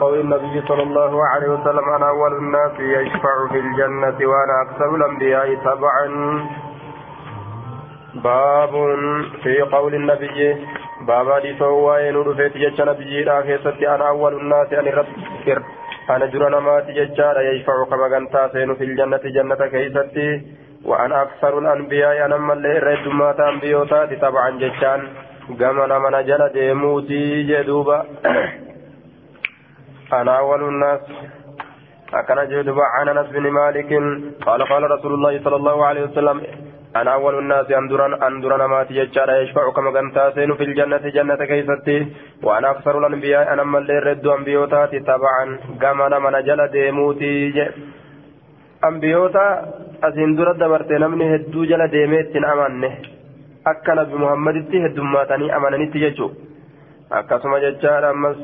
قول النبي صلى الله عليه وسلم أنا أول الناس يشفع في الجنة وأنا أكثر الأنبياء تبعا باب في قول النبي بابا دي سوى ينور في تجج نبي لا كيست أنا أول الناس أن رب أنا جرى نمات ججار يشفع كما كنت سين في الجنة جنة كيستي وأنا أكثر الأنبياء أنا من اللي رد مات أنبيوتات تبعا ججان قمنا من جل ديموتي جدوبا أنا أول الناس. أكن جدوب عن أنس بن مالك. قال قال رسول الله صلى الله عليه وسلم أنا أول الناس أندرا أندرا ما تججار يشفع كما كنت سين في الجنة جنة كيستي. وأنا أكثر الأنبياء أنا من اللي رد أنبيوتات تبعا. قمنا من جل ديموتي. ambiyoota asiin dura dabarte namni hedduu jala deemee ittiin amanne akka nabi muhammaditti heddummaatanii amananitti jechuudha akkasuma jechaadha ammas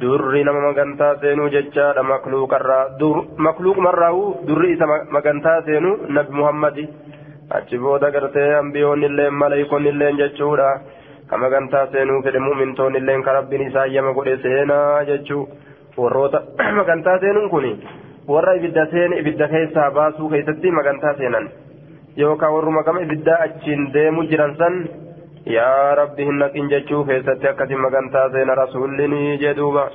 durri nama magantaa seenuu jechaadha makluuqarraa makluuqmarraa'uu durri isa magantaa seenuu nabi muhammadi achi booda gartee ambiyoonni illee maleeykonni illee jechuudha ka magantaa seenuu fedhe mu'mintoonni illee ka rabbiin isaa yama godhe seenaa jechuu warroota magantaa seenuun kuni. warra ibidda seen ibidda keessaa baasuu keessatti magantaa seenan yookaan warruma gama ibiddaa achiin deemu jiran san yaa rabbi hin naqin jechuu keessatti akkasiin magantaa seena rasuulli jedhuuba.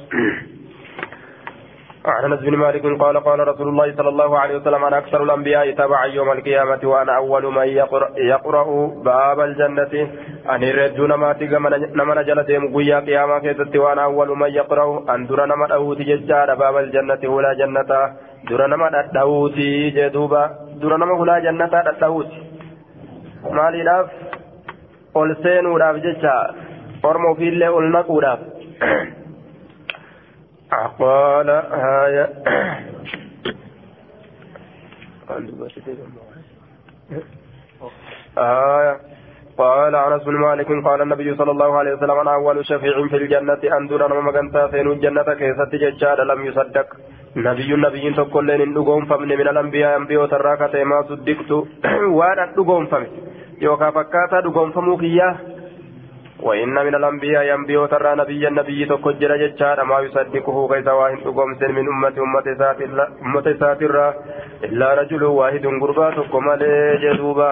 عن انس بن مالك قال قال رسول الله صلى الله عليه وسلم أنا أكثر الانبياء تبعا يوم القيامه وأنا اول من يقرا, يقرأ باب الجنه ان يردون ما نمن جل ديم قيا قيامه كيست وأنا اول من يقرا ان در نما دوت ججار باب الجنه ولا جنه در نما دوت جدوبا در نما ولا جنه دوت مالي لاف ol seenuudhaaf jecha orma ofiillee ol naquudhaaf. قال هايا آية قال أنس بن مالك قال النبي صلى الله عليه وسلم أنا أول شفيع في الجنة أندر أنا مكانتا فين الجنة كيست ججال لم يصدق نبي النبي تقول لن نقوم فمن من الأنبياء أنبياء تراكة ما صدقت وأنا نقوم فمن يوكا فكاتا نقوم فموكيا وإن من الأنبياء ينبيو ترى نبيا نبي تكجر ججار ما يصدقه كيس واحد تقوم سن من أمة أمة ساترة إلا رجل واحد قربا تقوم جدوبا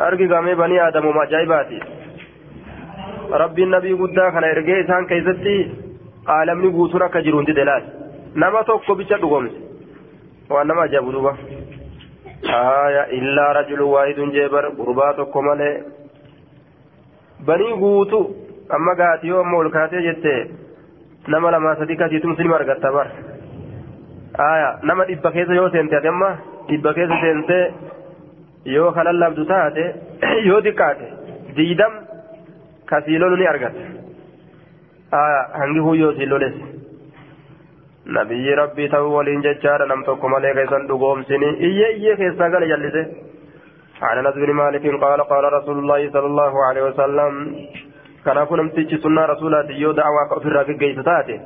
أرقي قامي بني آدم ما جايباتي ربي النبي قد كان إرقي إسان كيستي عالمني قوتنا كجرون دلال نما توقو بيشا تقوم وأنما جابوا دوبا آية إلا رجل واحد جبر guutu amma gaati yoo amma ol kaatee jette nama lamaa sadii kasiitu musliima argatta bar aya nama dhibba keessa yoo seente ati amma dhibba keessa seentee yoo kalallabdu taate yoo xiqqaate diidam kasiilolu ni argatta aya hangi huyyoo siin loles rabbii ta'uu waliin jechaadha nam tokko malee keessan dhugoomsini. Iyyee iyyee keessaa gala jallise. عن انس بن مالك قال قال رسول الله صلى الله عليه وسلم كان اكون امتيج سنة رسولات يو دعوة في الراقي جيس تاتي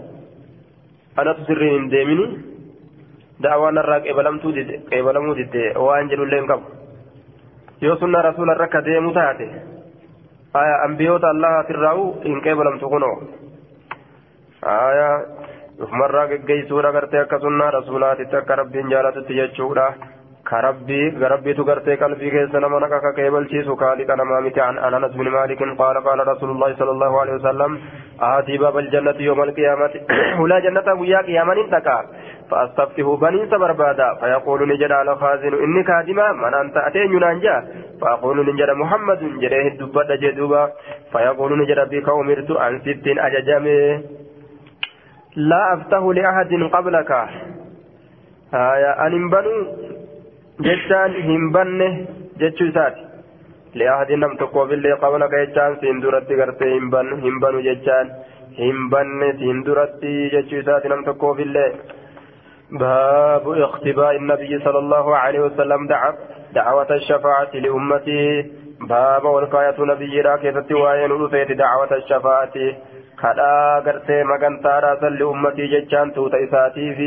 أنا تسرين ديمني دعوة نراك ابلمتو دي ابلمو دي وانجل اللين قبل يو سنة رسول الركا ديمو تاتي آية أنبيوت الله تراو إن قبلم تكونوا آية مرة جيسورة قرتي أكا سنة رسولات تكا ربي جالت تججورة كربي كربي تغرتي قلبي كيس نما نكا كيبل شيسو كالي كان مامتي عن انس بن مالك قال قال رسول الله صلى الله عليه وسلم آتي باب الجنة يوم القيامة ولا جنة ويا قياما انتكا فاستفتح بني سبربادا فيقول نجد على خازن اني كادما من انت اتين ينانجا فاقول نجد محمد جريه الدبات جدوبا فيقول نجد بك امرت عن ست اججامي لا افتح لاحد قبلك هايا ان بنو jechaan hin banne jechuu isaati li'aahadin nam tokkoof illee qabalaka jechaan siin duratti gartee hin banu jechaan hin banne siin duratti jechuu isaati nam tokkoof illee باب اختباء النبي صلى الله عليه وسلم دعا دعوة الشفاعة لأمته باب والقاية نبي راكزة وين دعوة الشفاعة kadhaa gartee magantaadhaa salli ummatii jechaan tuuta isaatiif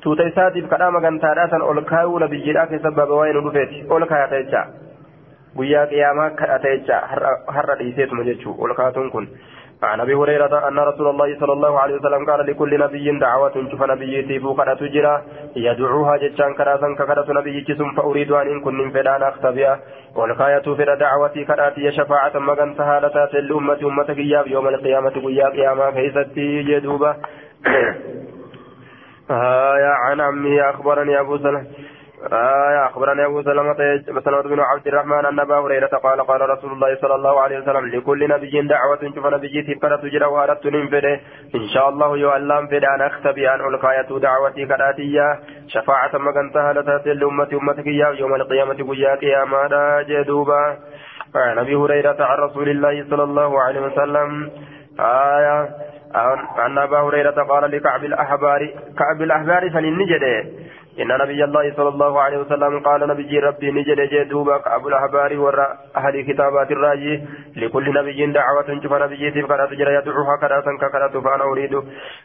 tuuta isaatiif kadhaa magantaadhaa san ol kaayuu nabiyyiidhaa keessa baaba waa'ee nu dhufeeti. Ol kaayata jecha guyyaa qiyaamaa kadhata jecha har'a dhiiseetuma jechuu ol kaatuun kun. عن أبي هريرة أن رسول الله صلى الله عليه وسلم قال لكل نبي دعوة شوف نبيتي فوق تجرى يدعوها جتان كراسا ككرة نبي جسم فأريد أن إن كن فدان اختبئ والغاية في دعوتي كراتي شفاعة مغن سهالة الأمة أمتك يوم القيامة قيا قياما كيستي جدوبة. آية عن عمي أخبرني أبو سلمة. آية أخبرني أبو سلمة سلمة بن عبد الرحمن أن أبا هريرة قال قال رسول الله صلى الله عليه وسلم لكل نبي دعوة شوف نبي تفكر تجرى وأردت ننفده إن شاء الله يؤلم فد أن أختبي أن ألقاية دعوتي كراتية. شفاعة مكان سهلة الأمة أمتك يوم القيامة ويا قياما جدوبا. عن أبي هريرة عن رسول الله صلى الله عليه وسلم آية عن أبا هريرة قال لكعب الأحبار كعب الأحبار فلنجده إن نبي الله صلى الله عليه وسلم قال نبي ربي نجد جدوبا كعب الأحبار ورى أهل كتابات الراجي لكل نبي دعوة شوف نبي تيف كرات جرى يدعوها كراتا ككرات فأنا أريد.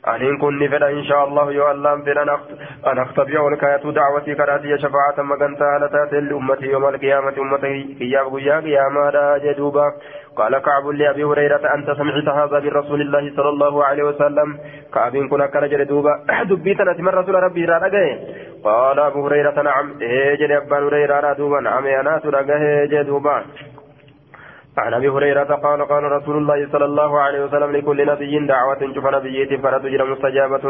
أن إن كن فلا إن شاء الله يؤلم فلا أن أختبئ الكاية دعوتي كراتي شفاعة مغنتا لتأتي لأمتي يوم القيامة أمتي كياب قيا قياما جدوبا قال كعب لأبي هريرة أنت سمعت هذا من رسول الله صلى الله عليه وسلم؟ كعب كنا كرجل دوبا. دبيتنا رسول ربي رأى قال أبو هريرة نعم. إيه أبا هريرة دوبا. نعم أنا ترى دوبا. عن أبي هريرة قال قال رسول الله صلى الله عليه وسلم لكل نبي دعوة شوف نبيتي فرد مستجابة.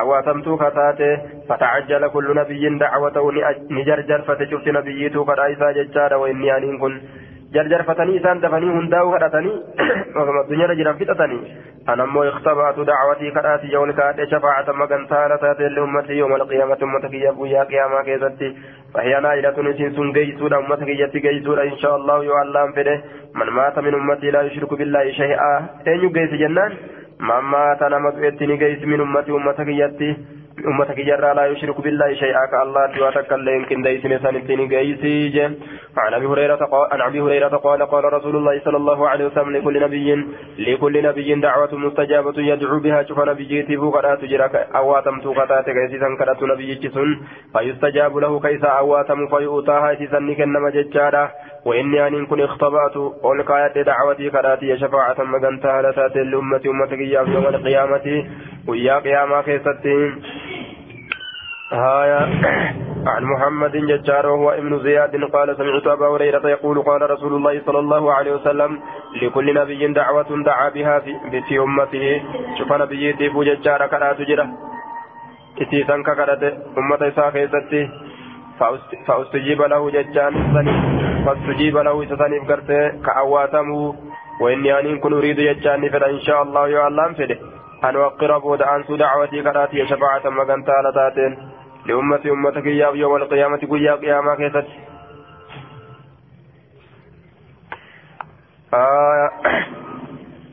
اواتمت كتاته فتعجل كل نبي دعوته. نجرجر فتشفت نبيته قد ايسى ججار وإني ان كن. Jarjarfatanii isaan dafanii hundaa'uu kadhatanii addunyaarra jiran fixatanii anammoo ikhtabaatu dacwatii kadhaati yoon kaadhe shafaacata magantaala taatee ummatii yooma alqiyaamati ummata kiyyaaf guyyaa qiyaamaa keessatti فهي نائلة نسين سن جيسودا أمتك يتي جيسودا إن شاء الله يعلم فده من مات من أمتي لا يشرك بالله شيئا أين يجيس جنان من مات نمت يتي جيس من أمتي أمتك يتي أمتك جرى لا يشرك بالله شيئا كالله تواتك اللين كن ديس نسان الدين قيسي عن أبي هريرة قال عن أبي هريرة قال قال رسول الله صلى الله عليه وسلم لكل نبي لكل نبي دعوة مستجابة يدعو بها شوف نبي تبو قرات جرك أواتم توقتات كيسيسا كرات نبي جسن فيستجاب له كيسا أواتم فيؤتاها سيسن كنما ججارة وإني أن كن اختبأت أولكاية دعوتي كراتي شفاعة مغنتها لتاتي الأمة أمتك يوم القيامة ويا قيامة كيستين هايا عن محمد ججار وهو ابن زياد قال سمعت أبا هريرة يقول قال رسول الله صلى الله عليه وسلم لكل نبي دعوة دعا بها في, في أمته. شوف نبي تيفو ججار كلا تجرى إتيسان ككرت أمة إساء كيستي فأستجيب له ججان فاستجيب له إسانيف قرته كأواتمه وإني أن كن أريد ججاني فإن شاء الله يعلم فده أن أوقر بود أنسو دعوتي كراتي شفاعة مغنتا لتاتين لأمة أمتك يوم القيامة قيا قياما كيست آه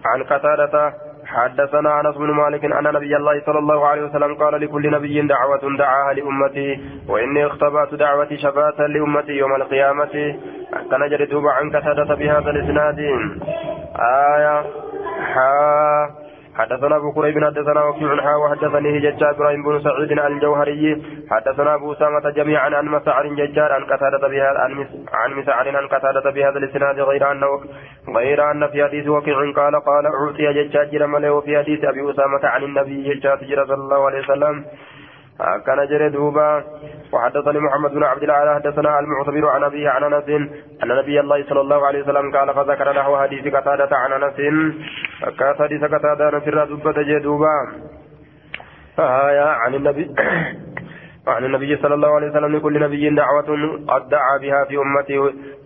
عن قتادة حدثنا أنس بن مالك أن نبي الله صلى الله عليه وسلم قال لكل نبي دعوة دعاها لأمتي وإني اختبأت دعوتي شفاة لأمتي يوم القيامة. كان جريت عن قتادة بهذا الإسناد. آية حا حدثنا أبو قريب حدثنا وكيع حا وحدثني ججار إبراهيم بن سعيد الجوهري حدثنا أبو اسامه جميعا عن مسعر ججار عن قتادة بهذا عن مسعر عن قتادة بهذا الإسناد غير انه غير أن في حديث وكيع قال قال أعطي ججاج مله وفي حديث أبي أسامة عن النبي ججاج صلى الله عليه وسلم كان جري دوبا. وحدثني محمد بن عبد الله حدثنا المعتبر عن أبيه عن أنس أن نبي الله صلى الله عليه وسلم قال فذكر نحو حديث قتادة عن أنس. فكات حديث قتادة نفر دبة جدوبا فهايا عن النبي عن النبي صلى الله عليه وسلم لكل نبي دعوة قد دعا بها في أمتي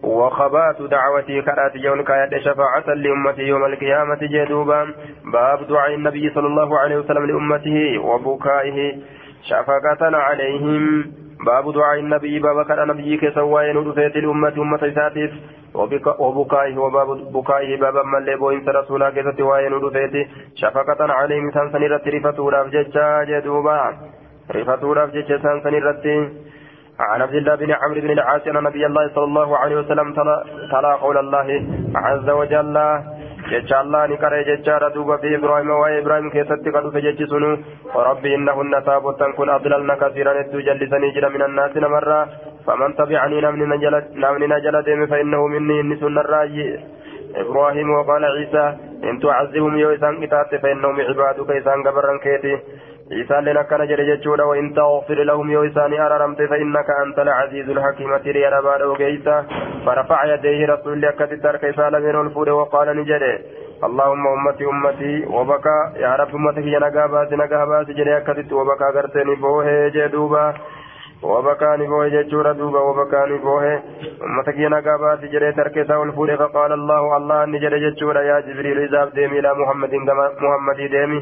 وخبات دعوتي كرات يوم كاية شفاعة لأمتي يوم القيامة جدوبا باب دعاء النبي صلى الله عليه وسلم لأمته وبكائه. شفقة عليهم. باب دعاء النبي باب كان نبي كسوى ندفت الأمة أمة ساتف وبكائه وباب بكائه باب من لبوين رسولا كسوى ندفت شفقة عليهم سنسن رترفتوا رفججا جدوبا. رفتوا رفججا سنسن رترفتوا عن عبد الله بن عمرو بن العاص أن نبي الله صلى الله عليه وسلم تلا قول الله عز وجل. Jecha allah ni qaree jechaadha duuba fi ibraahima waa'ee ibraahim keessatti ka dhufe jechi sunu rabbi innahunna taabottan kun adlalna kasiiran hedduu jallisanii jira min annaasi namarraa faman tabicanii namni na jala deeme fa innahu minni inni sun narraa إبراهيم وقال عيسى إن تعذبهم يو إسان قتات فإنهم عبادك إسان عيسى لنا كان جتشودا وإن تغفر لهم يو إسان أررمت فإنك أنت العزيز الحكيم تري رباد وقيسا فرفع يديه رسول الله كتتر كيسا لمن الفور وقال نجري اللهم أمتي أمتي وبكى يا رب أمتك يا نقابات نقابات جري كتت وبكى قرتني بوه جدوبا وبكاني بوه جتشورا دوبا وبكاني بوه أمتك ينقى بات جري تركيسا والفول فقال الله الله أني جري جتشورا يا جبريل إذاب ديمي إلى محمد محمد ديمي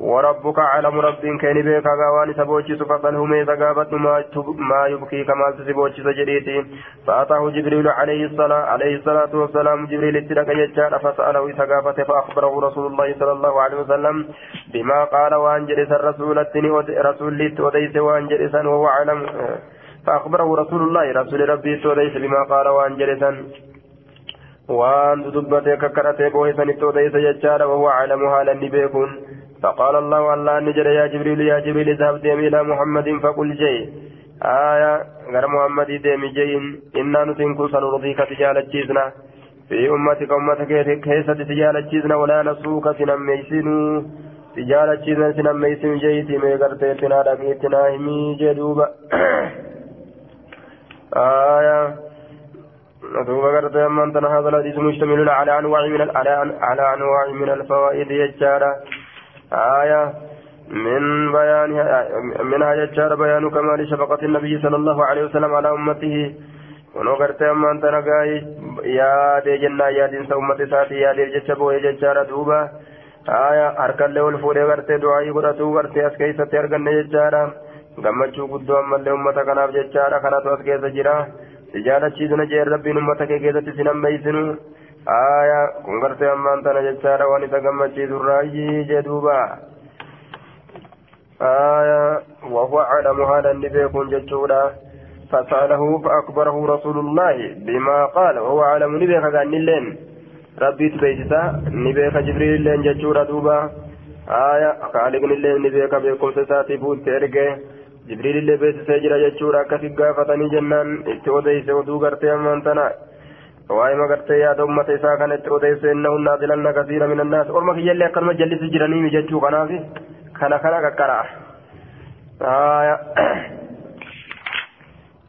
وربك أعلم رب كين بك غواني سبوچي فقله ميزا غابت ما يبكي كما سبوچي سجديتي فأتاه جبريل عليه الصلاة عليه الصلاة والسلام. جبريل اتلك يجار فسأله سقافته فأخبره رسول الله صلى الله عليه وسلم بما قال وأن جلس الرسول التني رسول وديس وأن جلس وهو أعلم. فأخبره رسول الله رسول ربي وديس بما قال وأن جلسا وأن دبته ككرته بوهسن وديس يجار وهو أعلم حالا بيكون. فقال الله الله نجر يا جبريل يا جبريل اذهب ديم إلى محمد فقل جي آية غير محمد ديم جين إنا نتنكو سنرضيك تجالة جيزنا في أمتك أمتك كيسة تجالة جيزنا ولا نسوك سنميسنو تجالة جيزنا سنميسن جيتي ميغرتي تنا دقيتنا همي جدوبا آية. دوبا غرتي أمان هذا الحديث مشتمل على أنواع من على أنواع من الفوائد يجارة آية من بيان منها يجار بيان كمال شفقة النبي صلى الله عليه وسلم على أمته. ونغرت أما أنت نقاي يا دي جنة يا دين أمة ساتي يا دي جتشبو يجار دوبا. آية أركان له الفوري غرت دعائي قرأتو غرت أسكيسة أركان يجارا gammachuu guddoo ammallee ummata kanaaf jechaadha kanatu as keessa jira sijaalachiisuna jeen rabbiin ummata kee keessatti sin ammeeysinu آية كنغرت أمان تنا جتشارا وانتا قمتشي دراجي جدوبا آية وهو أعلم هذا النبي كن جتشورا فسأله فأكبره رسول الله بما قال وهو أعلم نبي كان اللين ربي تبيتتا نبي جبريل اللين جتشورا دوبا آية خالق اللين نبي كبيركم سساتي بوت ترقه جبريل اللي بيت سجرا جتشورا كفي قافتني جنان اتوديس ودو غرتي أمان تنا waa'ee magartee yaada ummata isaa kanatti odeesse innahun naadilanna kasiira min annaas orma kiyyallee akkanuma jallisu jiranii jechuu kanaaf kana kana qaqqara'a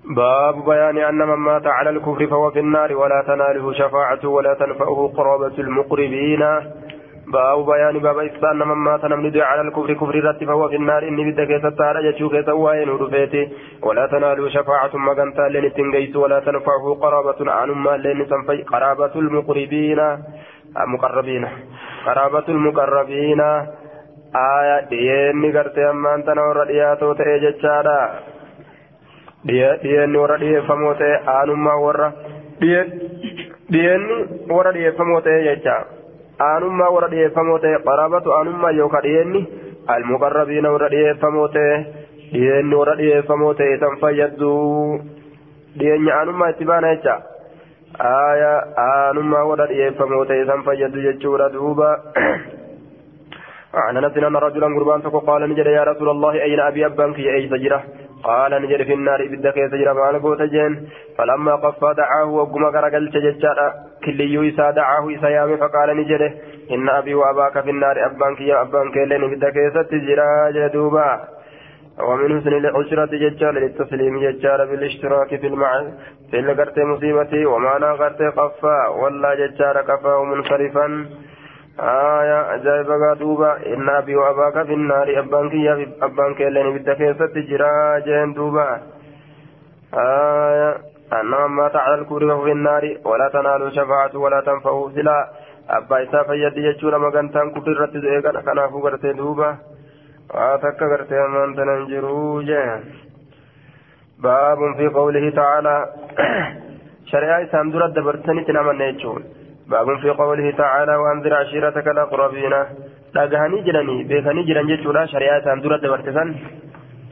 باب بيان أن من مات على الكفر فهو في النار ولا تناله شفاعة ولا تنفعه قرابة المقربين باب بيان باب إحسان من مات نمند على الكفر كفر رت فهو في النار إني بدك ستار يجوك سواين ودفيتي ولا تنالوا شفاعة مغنتا لن تنجيس ولا تنفعه قرابة عن ما لن تنفي قرابة المقربين مقربين قرابة المقربين آية ديني قرتي أما أنت نور دياتو تأججارا ديني ورا ديفمو تأ آنما ورا ديني ورا ديفمو تأججارا aanummaa warra dhiyeeffamoo ta'e qaraabatu aanummaa yookaan dhiyeenni almuqarrabiina warra dhiyeeffamoo ta'e dhiyeenni warra dhiyeeffamoo ta'e san fayyaddu dhiyeenya aanummaa itti baana jecha aaya aanummaa warra dhiyeeffamoo ta'e san fayyaddu jechuudha duuba عن انس ان رجلا قربان قال نجد يا رسول الله اين ابي ابانك يا اي سجره قال نجد في النار بدك يا سجره مال قوتجين فلما قفى دعاه وقم غرقل تججارا كليو إسا دعاه إسا يامي فقال نجده إن أبي وأباك في النار أبانك يا أبانك لين بدك ستجرا جدوبا ومن حسن العشرة ججار للتسليم ججار بالاشتراك في المع في القرت مصيبتي ومعنى قرت قفا ولا ججار كفا منصرفا آية أجائب دوبا إن أبي وأباك في النار أبانك يا أبانك لين بدك ستجرا جين دوبا آية أنما مات على الكفر فهو في النار ولا تنال شفاعة ولا تنفعه سلا أبا إسا فيد يجور مغانتان كفر رتز إيقان كنافو غرتي دوبا. واتك غرتي من تننجرو باب في قوله تعالى شريعة إسان درد دبرتني تنامن يجون باب في قوله تعالى وأنذر عشيرتك الأقربين. dhagahanii jiranii beekanii jiran jechuudha shari'aa isaan dura dabartisan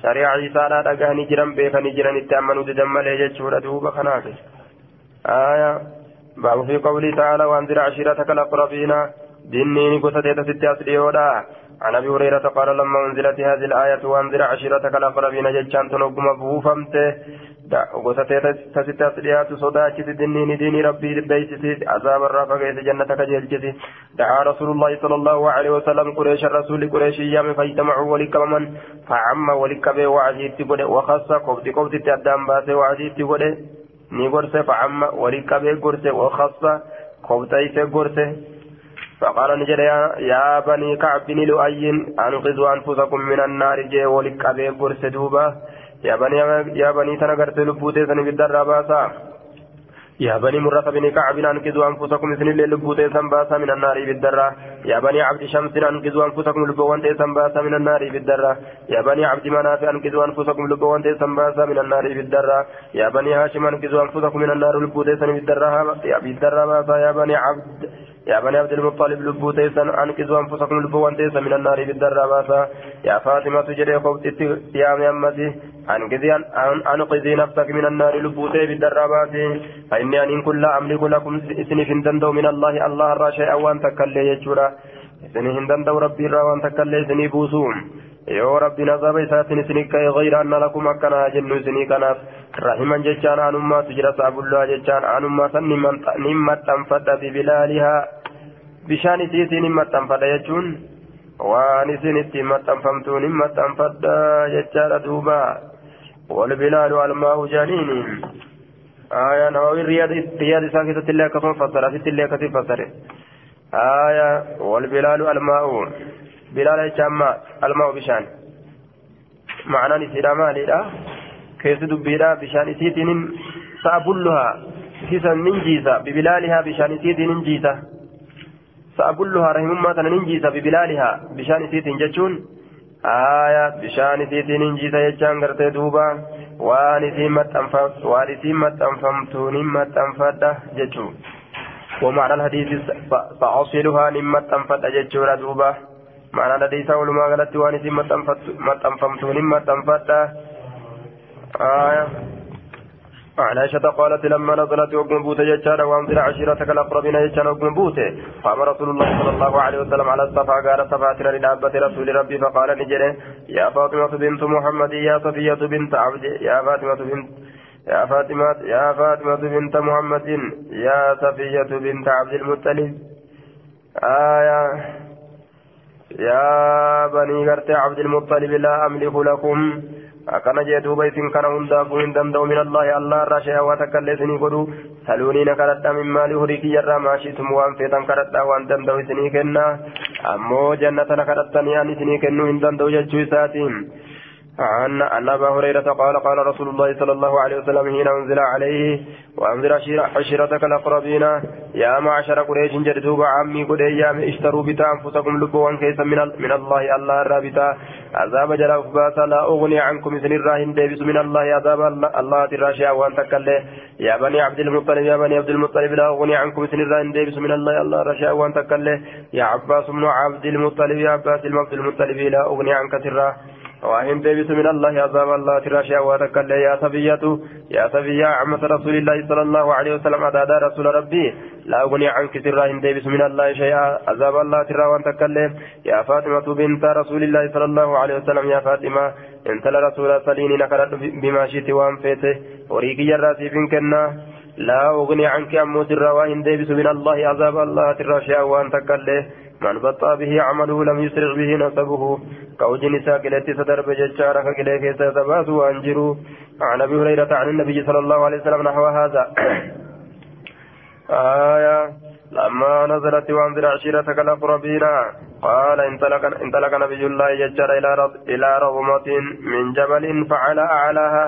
isaadhaa dhagahanii jiran beekanii jiran itti ammanuu didan malee jechuudha duuba kanaaf. آية باب في قوله تعالى وأنذر عشيرتك الأقربين ديني قصة ستة أسليودا عن ابي هريره قال لما انزلت هذه الايه وانذر عشيرتك الاقربين ججان تنقم بوفمت وستي تستات ليات صداكت دنين دين ربي بيتي عذاب الرافق جنتك جلجتي دعا رسول الله صلى الله عليه وسلم قريش الرسول قريش أيام فاجتمعوا ولكمن فعم ولكبه وعزيت وخص قبض قبض تأدام باسه وعزيت ni gorse. Facamma wali qabee gorse wakassa kobxayse gorse. فقال نجد يا بني كعب بن لؤي أنقذوا أنفسكم من النار جي ولك أبي برس دوبا يا بني يا تنقرت لبوتي سني بالدرة باسا يا بني مرة بن كعب أنقذوا أنفسكم سن لبوتي سنباسا من النار بالدرة يا بني عبد شمس أنقذوا أنفسكم لبوان سنباسا من النار بالدرة يا بني عبد مناف أنقذوا أنفسكم لبوان سنباسا من النار بالدرة يا بني هاشم أنقذوا أنفسكم من النار لبوتي سن بالدرة يا بالدرة باسا يا بني عبد يا بني عبد المطلب لبو تيسا أنقذوا أنفسكم لبو تيسا من النار بالدرة باسا يا فاطمة تجري خوت يا محمد أنقذي أنقذي نفسك من النار لبو تي بالدرة باسا فإني أن كل أملك لكم إسني فندندو من الله الله الراشي أوان تكالي يجورا. إسني هندندو ربي الروان تكالي إسني بوسوم. Yoo rabbiin azaba isaatiin isinii ka'e gayra anna lakum akkanaa jennu isinii kanaaf rahiman jechaan aanummaatu jira saabullaa jechaan aanummaa san nin maxxanfadha bibilaalihaa bishaan isiitiin hin maxxanfadha jechuun waan isin ittiin maxxanfamtuu nin maxxanfadha jechaadha duuba والبلال الماء جنين آية نووي رياض رياض ساكتة الله كفن فسر في الله كفن فسر آية والبلال الماء بلال جامع الماء بشان. معنى نسيرا ماليدا كيس دبيرا بشان سيتين سأبلها. سيسا ننجيسا ببلالها بشان سيتين ننجيسا. سأبلها رحم ما ننجيسا ببلالها بشان سيتين جتشون آية بشان سيتين ننجيسا يجان غرتي دوبا. waan isiin maxxanfamtuun hin maxxanfadha jechuun ومعنى الحديث فأصلها نمة تنفت أججورا دوبا. معنى الحديث ولما قالت وانسي ما تنفمتون ما تنفت آية عن عائشة قالت لما نزلت وقم بوت ججارة وانزل عشيرتك الأقربين ججارة وقم بوت قام رسول الله صلى الله عليه وسلم على الصفا قال صفا ترى لنابة رسول ربي فقال نجري يا فاطمة بنت محمد يا صفية بنت عبد يا فاطمة بنت يا فاطمة يا فاطمة بنت محمد يا صفية بنت عبد المطلب آية يا بني غرت عبد المطلب لا أملك لكم akkana jee duuba isin kana hundaafuu hin danda'u min allahi allah irraa shay'a waa takka illee isinii godhu saluunii na kadhadha min maalii horii kiyyarraa maashiitum waan feetan kadhadha waan danda'u isinii kenna ammoo jannata na kadhattanii an عن أن أبا هريرة قال قال رسول الله صلى الله عليه وسلم حين أنزل عليه وأنذر عشيرتك الأقربين يا معشر قريش جدوب عمي قد أيام اشتروا بتا أنفسكم لبوا كيسا من, من الله الله الرابطة عذاب جل أفباتا لا أغني عنكم إذن الراهن ديبس من الله عذاب الله تراشا وأن تكله يا بني عبد المطلب يا بني عبد المطلب لا أغني عنكم إذن الراهن ديبس من الله الله راشا وأن تكله يا عباس بن عبد المطلب يا عباس عبد المطلب لا أغني عنك سرا. وإن ديبس من الله عذاب الله تراشا وتكله يا صبية يا صبية عمة رسول الله صلى الله عليه وسلم أدادا رسول ربي. لا أغني عنك سرا إن ديبس من الله شيئا. عذاب الله ترى وأن تكله يا فاطمة بنت رسول الله صلى الله عليه وسلم يا فاطمة إنت لرسول سليني نكرت بما شئت وأن فيته وريكي جراسي فينكنا لا أغني عنك أمو سرا وإن ديبس من الله عذاب الله شيئا وأن تكله من بطأ به عمله لم يسرع به نسبه. كوجن ساكلت سدرب ججارة كليك ستباس وأنجروا. عن أبي هريرة عن النبي صلى الله عليه وسلم نحو هذا. آية لما نزلت وأنذر عشيرتك الأقربين قال انطلق انطلق نبي الله ججار إلى إلى رغمة من جبل فعلى أعلاها.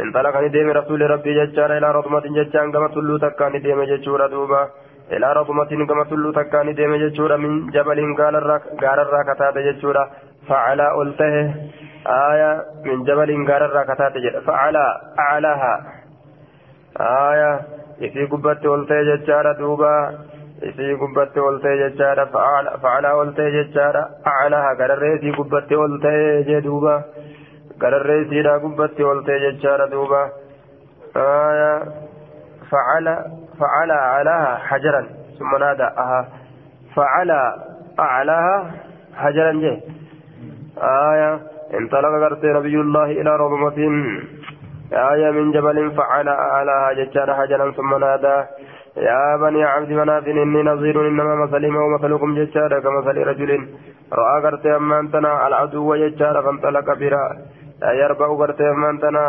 انطلق نديم رسول ربي ججار إلى رغمة ججان كما تلو تكا نديم ججور دوبا إلى رغمة كما تلو تكا نديم ججور من جبل قال الراكتات ججورا فعلى ألته آية من جبل قال الراكتات فعلى أعلاها آية gubbatti ol ta'e jechaadha duuba isii gubbatti ol ta'e jechaadha facalaa ol ta'e jechaadha aclaha gararree isii gubbatti ol ta'e jee duuba gararree isiidha gubbatti ol ta'e jechaadha duuba facala facala aclaha hajaran ثم نادى أها. فعلى أعلاها حجرا جه. آية. انطلق قرت نبي الله إلى رضمة آية من جبل فعل أعلاها ججار حجرا. ثم نادى يا بني عبد مناف إني نظير إنما مثلي ومثلكم ججار كمثل رجل. رأى قرت أما أنتنا العدو ججار فانطلق برا. يربأ قرت أما أنتنا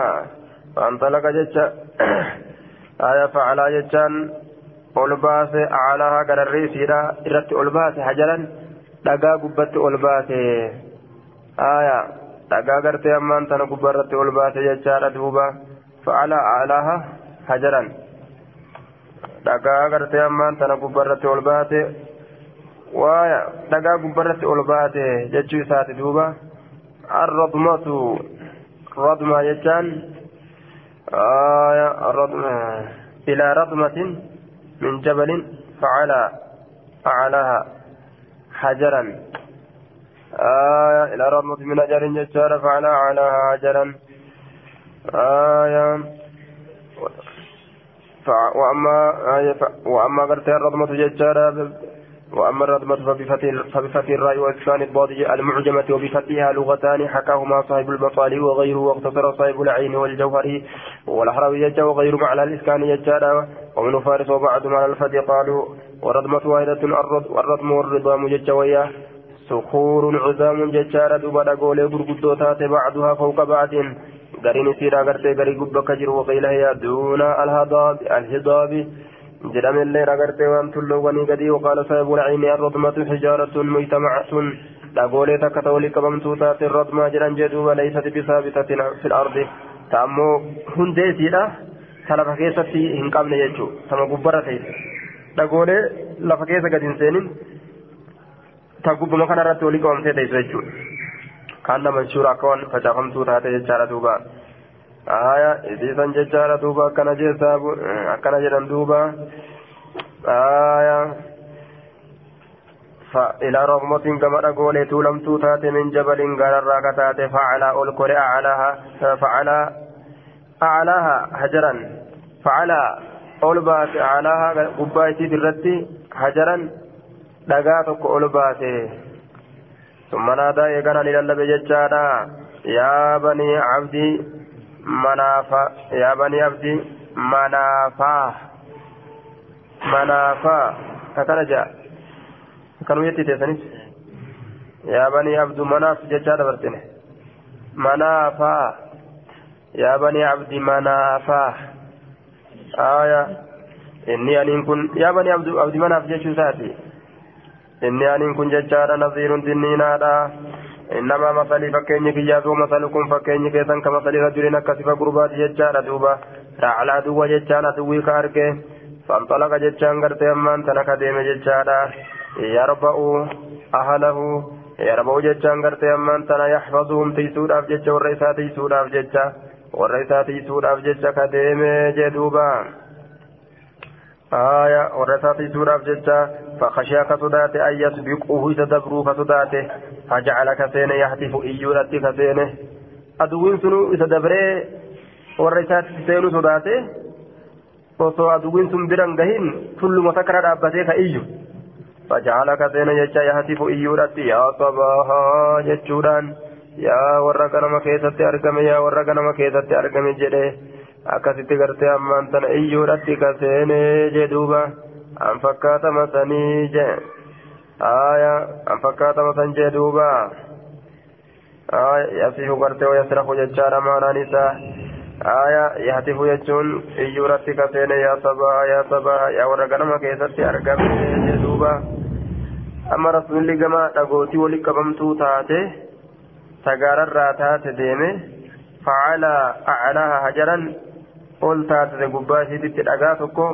فانطلق ججار آية فعل ججان أولباس أعلاها قرر سيرا إرت أولباس حجرا dhagaa gubbatti ol baate aya dhagaa gartee ammaan tana gubbarratti ol baate jechaadha duuba fa'ala alaha hajaran dhagaa gartee ammaan tana gubbarratti ol baate waaya dhagaa gubbarratti ol baate jechuu isaati jechaan aya ilaa radmatin min jabalin fa'ala أعلاها حجرا. آية إلى رمض من أجر ججار فعلى على حجرا. آية وأما آية وأما قرت الرضمة ججارة وأما الرضمة فبفتح الراء وإسكان الضاد المعجمة وبفتحها لغتان حكاهما صاحب البطال وغيره واقتصر صاحب العين والجوهر والأحراوي يجا وغير معنى الإسكان يجارة ومن فارس وبعضهم على الفتح قالوا والردمة واحدة والردم والرضام ججا وياه صخور عظام ججارة دوبا قولي غرغدو تاتي بعضها فوق بعض غرين سيرا غرتي غري غبا كجر وقيل هي دون الهضاب الهضاب. جرم اللي رغرتي وان تلوغني غدي وقال صاحب العين الرضمة حجارة مجتمعة دغولي تكتولي كبمتو تاتي الرضمة جران جدوبا ليست بثابتة في الأرض تامو هندي سيرا تلفا كيستي هنقامن يجو تما غبرة تيس دغولي لفا كيسا قد انسانين tagubbuma kana irratti walii qabamtee teessu jechuudha kaan nama shuura akka waan facaafamtuu taate jechaadha duuba aya isiisan jechaadha duuba akkana jeessaa akkana jedhan duuba. Aya إلى رغمة كما أقول تولمتو تاتي من جبل غرر كتاتي فعلى ألكر أعلاها فعلى أعلاها حجرا فعلى أولبات أعلاها حجرا dhagaa tokko ol baase. ثم نادى يغنى للبي ججادا يا بني عبدي منافا يا بني عبدي منافا منافا هكذا جاء كانوا يتي تسنيس يا بني عبد مناف ججادا برتنه منافا يا بني عبد منافا آية إني أن كن يا بني عبد عبد مناف ساتي inni aniin kun jechaadha naziirun dinniinaadha. Innamaa masalii fakkeenyi kiyyaatu masalukum fakkeenyi keessan ka masalii rajulin akka sifa gurbaati jechaadha duuba racala aduwwa jechaan aduwwii ka arge fanxalaqa jechaan gartee ammaan tana ka deeme jechaadha yarba'u ahalahu yarba'u jechaan gartee ammaan tana yaxfaduhum tiisuudhaaf jecha warra isaa tiisuudhaaf jecha آية ورثاتي سورة جتا فخشى كصدات أن يسبقوه يتدبروا كصداته فجعل كسين يحتف إيولت كسينه أدوين سنو يتدبري ورثات سينو صداته osoo aduwwiin sun biran gahin tulluma takara dhaabbatee ka iyyu faja'ala kaseena jecha yahatifu iyyuudhatti yaa sabahaa jechuudhaan yaa warra ganama keessatti argame yaa warra akkasitti gartee ammaan tana iyyuudhatti ka seenee jee an fakkaatama sanii jee. Aya an fakkaatama san jee duuba. Yasifu gartee wayasrafu jechaadha maanaan isaa. Aya yahtifu jechuun iyyuudhatti ka seene yaa sabaa yaa sabaa yaa warra ganama keessatti argame jee duuba. Amma rasuulli gama dhagootii wali qabamtuu taate sagaararraa taate deeme. Facalaa aclaaha hajaran ol taatete gubbaa isiititti dhagaa tokko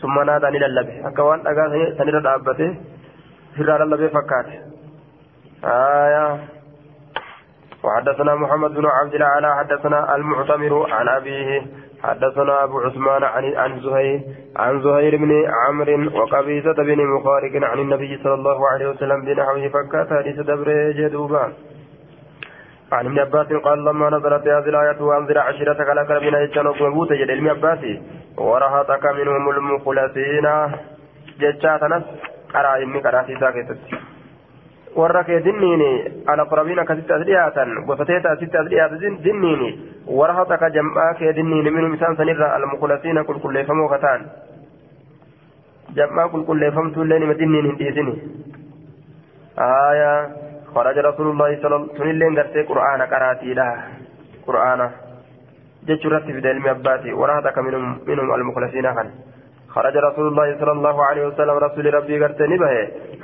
summa naadaa ni lallabe. Akka waan dhagaa sanirra dhaabbate ofirraa lallabee fakkaate. وحدثنا محمد بن عبد الأعلى حدثنا المعتمر عن أبيه حدثنا أبو عثمان عن عن زهير عن زهير بن عمرو وقبيصة بن مخارق عن النبي صلى الله عليه وسلم بنحوه فكات حديث دبر جدوبا عن ابن عباس قال لما نزلت هذه الآية وأنذر عشيرتك لك بنا يجتنوا كمبوت جد ابن عباس ورهطك منهم المخلصين جتشاتنا قرأ إني قرأ في ساكتت warra kee dinniini alaqrabiin akkasitti as dhiyaatan gosateeta asitti as dhiyaatu dinniini warhataka jam'aa kee dinniini minum isaan sanirra almukulasiina qulqulleeffamoo kataan jam'aa qulqulleeffamtuullee nima dinniin hin dhiisini aayaa خرج رسول الله صلى الله عليه وسلم قرتي قرآن قراتي لا قرآن. جتشو رتب دلمي أباتي ورهتك منهم, منهم المخلصين خان خرج رسول الله صلى الله عليه وسلم رسول ربي قرتني به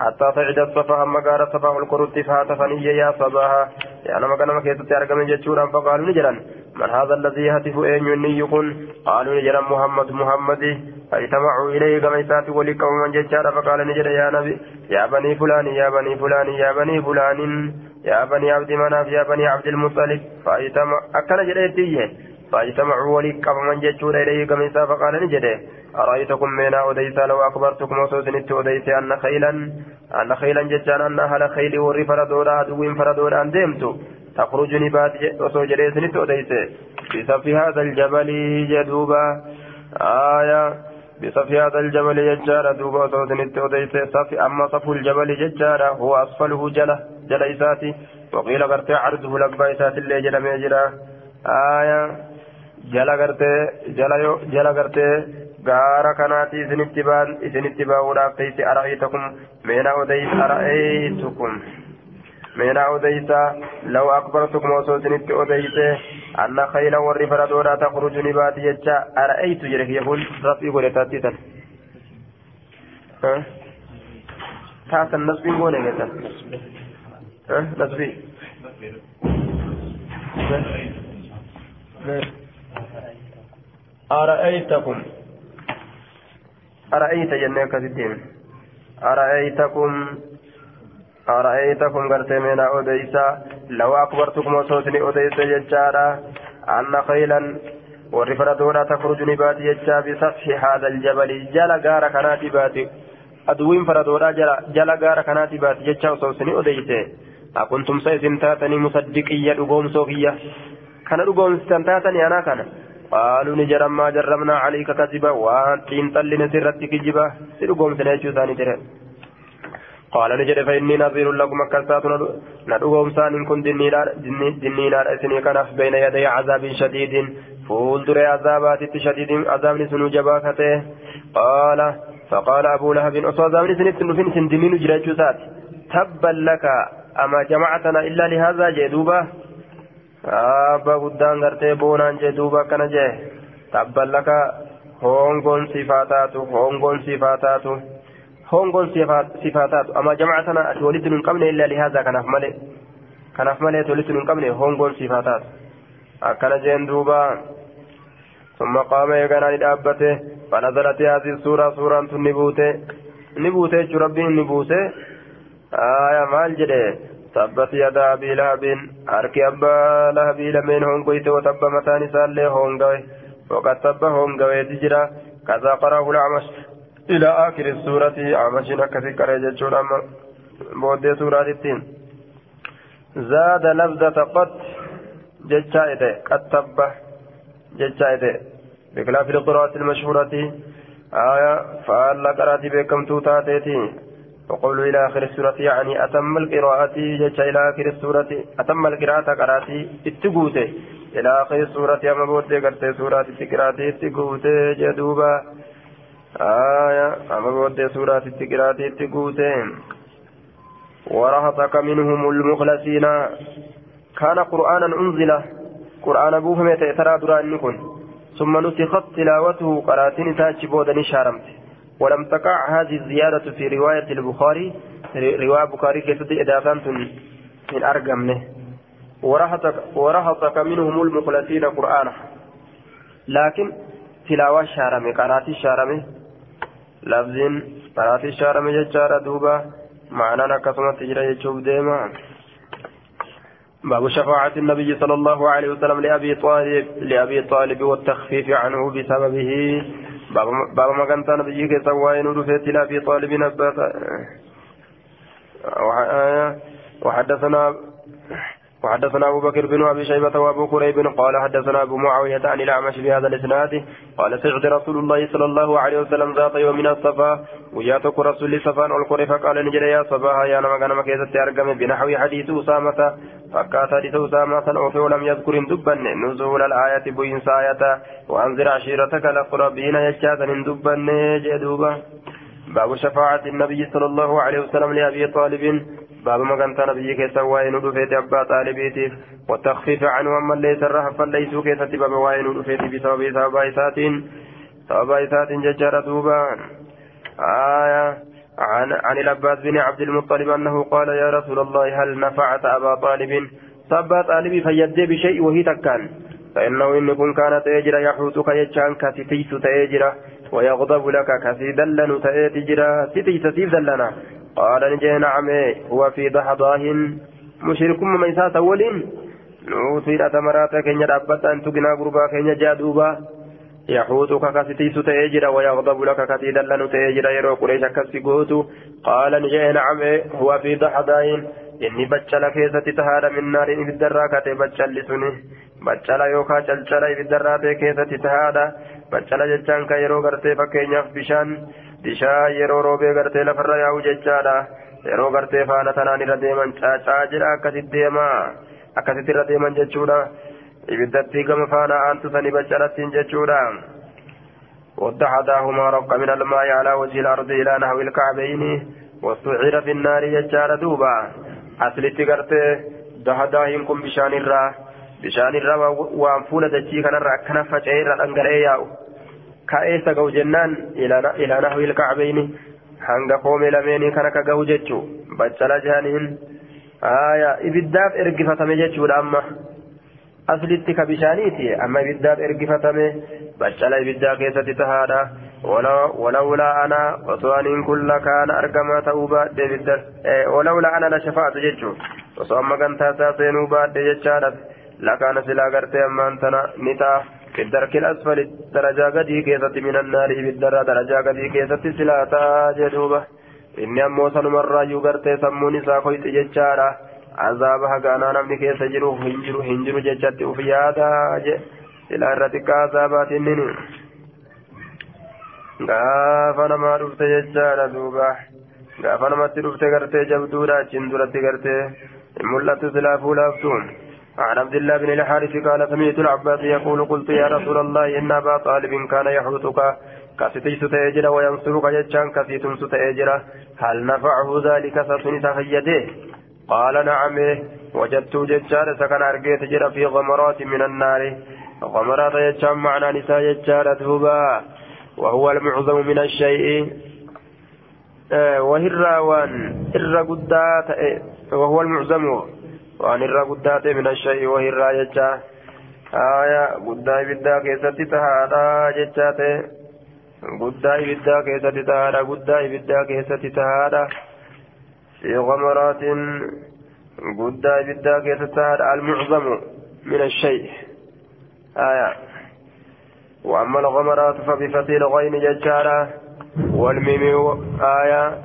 حتى صعد الصفا أما قال صفا القرط فهاتفني يا صباها. يعني ما كان مكيت أرقم جتشورا فقالوا نجرا. من هذا الذي يهتف أين يكون قالوا نجرا محمد محمد. فاجتمعوا إليه كما يسات ولقوا من جتشارا فقال نجرا يا نبي يا بني فلان يا بني فلان يا بني فلان يا بني عبد مناف يا بني عبد المطلب. فاجتمع أكل جريتيه فاجتمعوا ولقوا من جتشورا إليه كما يسات فقال نجرا أرأيتكم من أوديسا لو أخبرتكم وسوسنت أوديسا أن خيلا أن خيلا جتان أن أهل خيل وري فردولا عدو فردولا أن ديمتو تخرج نبات وسو جريسنت أوديسا بصف هذا الجبل جدوبا آية. بصف هذا الجبل ججارة دوبا وسوسنت أوديسا صف أما صف الجبل ججارة هو أسفله جلة جل إساتي وقيل قرتي عرضه لبا إساتي اللي جل ميجرا. آية. jala gartee jala gartee gaara kanaati isinitti baa'uudhaaf teessi ara'aytakum meenaa odeysa ara'aytukum odeysa law akbartukum osoo isinitti odeyse anna khayla warri faradoodhaa takhruju ni baati jecha ara'aytu jedhe kiyya kun rafii godhe taattiitan taasan nasbiin goone geessan nasbii أرأيتكم أرأيت جنة كثيرين أرأيتكم أرأيتكم قرت من أوديسا؟ لو أكبرتكم وصوتني أوديسا ججارا أن خيلا والرفرة دولا تخرج نباتي ججا بسفح هذا الجبل. جل غار كناتي باتي أدوين فردولا جل غار كناتي باتي ججا وصوتني أوديسا أكنتم سيزن تاتني مصدقية أقوم صوفية كان أقوم ستنتاتني أنا كان. قالوا نجرا ما جربنا عليك كذبا. وان تنطلن سرت كجبا سرقوم سنيجو ثاني ترى. قال نجد فإني نظير لكم كسات ندعوهم سان إن كنت دنينا إسني كنف بين يدي عذاب شديد. فول دري عذابات شديد. عذاب سنو جباكته. قال فقال أبو لهب أصو عذاب سنت نفين سندمين جريجو سات. تبا لك أما جمعتنا إلا لهذا guddaan gartee boonaan jee duuba akkana jee tabballaka hongoon sifaa taatu hongoon sifaa taatu hongoon sifaa taatu amma jamaca sana ati walitti nun qabne illaa lihaazaa kanaaf malee kanaaf malee ati walitti nun qabne hongoon sifaa taatu akkana jeen duuba ثم قام يغنى لدابته. فنزلت هذه السورة سورة نبوته نبوته ربي نبوته آية مال تبت يدا أبي لهب أرك أبا لهب لمن هونغويت وتب متان سالي وقد تب هونغوي تجرى. كذا قرأه الأعمش. إلى آخر السورة أعمشنا كذكر يجتشون أما بود سورة التين زاد لفظة قد جتشايته قد تب جتشايته بخلاف القراءة المشهورة آية فألا قرأت بكم توتاتيتي وقول إلى آخر السورة يعني أتم القراءة جج إلى آخر السورة أتم القراءة قراتي اتقوتي. إلى آخر السورة أما بوتي قرتي سورة اتقراتي اتقوتي جدوبا. آية أما بوتي سورة اتقراتي اتقوتي ورهطك منهم المخلصين كان قرآنا أنزل قرآن بوهم ترى دران نكن ثم نسخت تلاوته قراتين تاجي بودن شارمت ولم تقع هذه الزيادة في رواية البخاري رواية البخاري كيف إضافة من أرقم ورهطك, ورهطك منهم المخلصين قرآنا لكن تلاوة شارمي قراتي شارمي لفظ قراتي شارمي ججارة دوبا معنى نكسمة تجرى يجوب ديما باب شفاعة النبي صلى الله عليه وسلم لأبي طالب لأبي طالب والتخفيف عنه بسببه باب ما كانت نبي كيسا وين رفيت لأبي طالب نبات وحدثنا وحدثنا أبو بكر بن أبي شيبة وأبو كريب قال حدثنا أبو معاوية عن الأعمش بهذا الإسناد. قال سعد رسول الله صلى الله عليه وسلم ذات يوم من الصفا وياتك رسول صفان والقرى فقال نجد يا صباها يا نما كان مكيزة أرقم بنحو حديث أسامة؟ فكات حديث أسامة أوفي ولم يذكر دبا نزول الآية بين ساية. وأنذر عشيرتك الأقربين يجاتا دبا جدوبا باب شفاعة النبي صلى الله عليه وسلم لأبي طالب. باب ما كان نبي كيسا وين ودفيت أبا طالبيتي والتخفيف عنه أما ليس الرهب فليسوا كيسا باب وين ودفيت بسبب سبب إسات سبب إسات ججارة دوبا آية عن عن العباس بن عبد المطلب أنه قال يا رسول الله هل نفعت أبا طالب صبا طالبي فيدي بشيء وهي تكان فإنه إن كن كان تأجر يحوتك يجان كتتيس تأجر ويغضب لك كسيدلن تأجر ستيس سيدلنا قال نجي نعم هو في ضحضاه مشرك من إساس أولين نوصي أتمرات كن يدبت أن تقنا قربا كن يجادوبا يحوطك كستيس تأجر ويغضب لك كسيدلن تأجر يرو قريش كسيقوت قال نجي نعم هو في ضحضاه inni baccala keessatti tahaadha minnaariin ibiddarraa kate baccalli suni baccala yookaan calcala ibiddarraa ta'e keessatti tahaadha baccala jechaan kan yeroo gartee fakkeenyaaf bishaan bishaan yeroo roobee gartee lafarra yaa'u jechaadha yeroo gartee faana tanaan irra deeman caacaa jedha akkasitti deemaa akkasitti irra deeman jechuudha ibiddatti gama faana aantu sanii baccalattiin jechuudha ودحضاهما رق من الماء على وجه الأرض إلى نحو الكعبين واستعير في النار يجار دوبا aslitti gartee dahadaahiin kun bishaan irraa waan fuula dachii kanarra akkana faca'ee irra dhangala'ee yaa'u ka'eessa ga'u jennaan ilaa nahwi ilkacbeyni hanga koomee lameenii kan akka ga'u jechuu baccala jaaniin aya ibiddaaf ergifatame jechuudha amma aslitti ka bishaaniiti amma ibiddaaf ergifatame baccala ibiddaa keessatti tahaadha ولولا أنا وصوانين كل كان أرقما تأوبا ولولا أنا لشفاعت جيتشو وصوما كان تاساسينو بعد جيتشارت لكان سلا قرتي أما أنتنا نتا في الدرك الأسفل درجة قدي كيست من النار بالدرة درجة قدي كيست سلا تاجدوبة إني أمو سنمرا يقرتي سموني ساقويت جيتشارا عذابها كان نمني كيس جرو هنجرو هنجرو جيتشاتي وفيادا سلا رتك عذابات النيني gaafa namaa dhufte jechaadha duuba gaafa namatti dhufte gartee jabduudha achiin duratti gartee mul'attu silaa fuulaaftu عن عبد الله بن الحارث قال سمعت العباس يقول قلت يا رسول الله إن أبا طالب كان يحوطك. كستيس تأجر وينصرك جتشان كسيتم ستأجر. هل نفعه ذلك سسنس فيده قال نعم. وجدت جتشان سكن أرقيت جرى في غمرات من النار. غمرات جتشان معنى نساء جتشان توبا وهو المعظم من الشيء. وهر وان إر قدات وهو المعظم. وان إر قدات من الشيء وهر يجا آية قدا بدا كيست تهادا جتات قدا بدا كيست تهادا قدا بدا كيست تهادا في غمرات قدا بدا كيست تهادا المعظم من الشيء آية وأما الغمرات فبفتح الغين ججارة والميم آية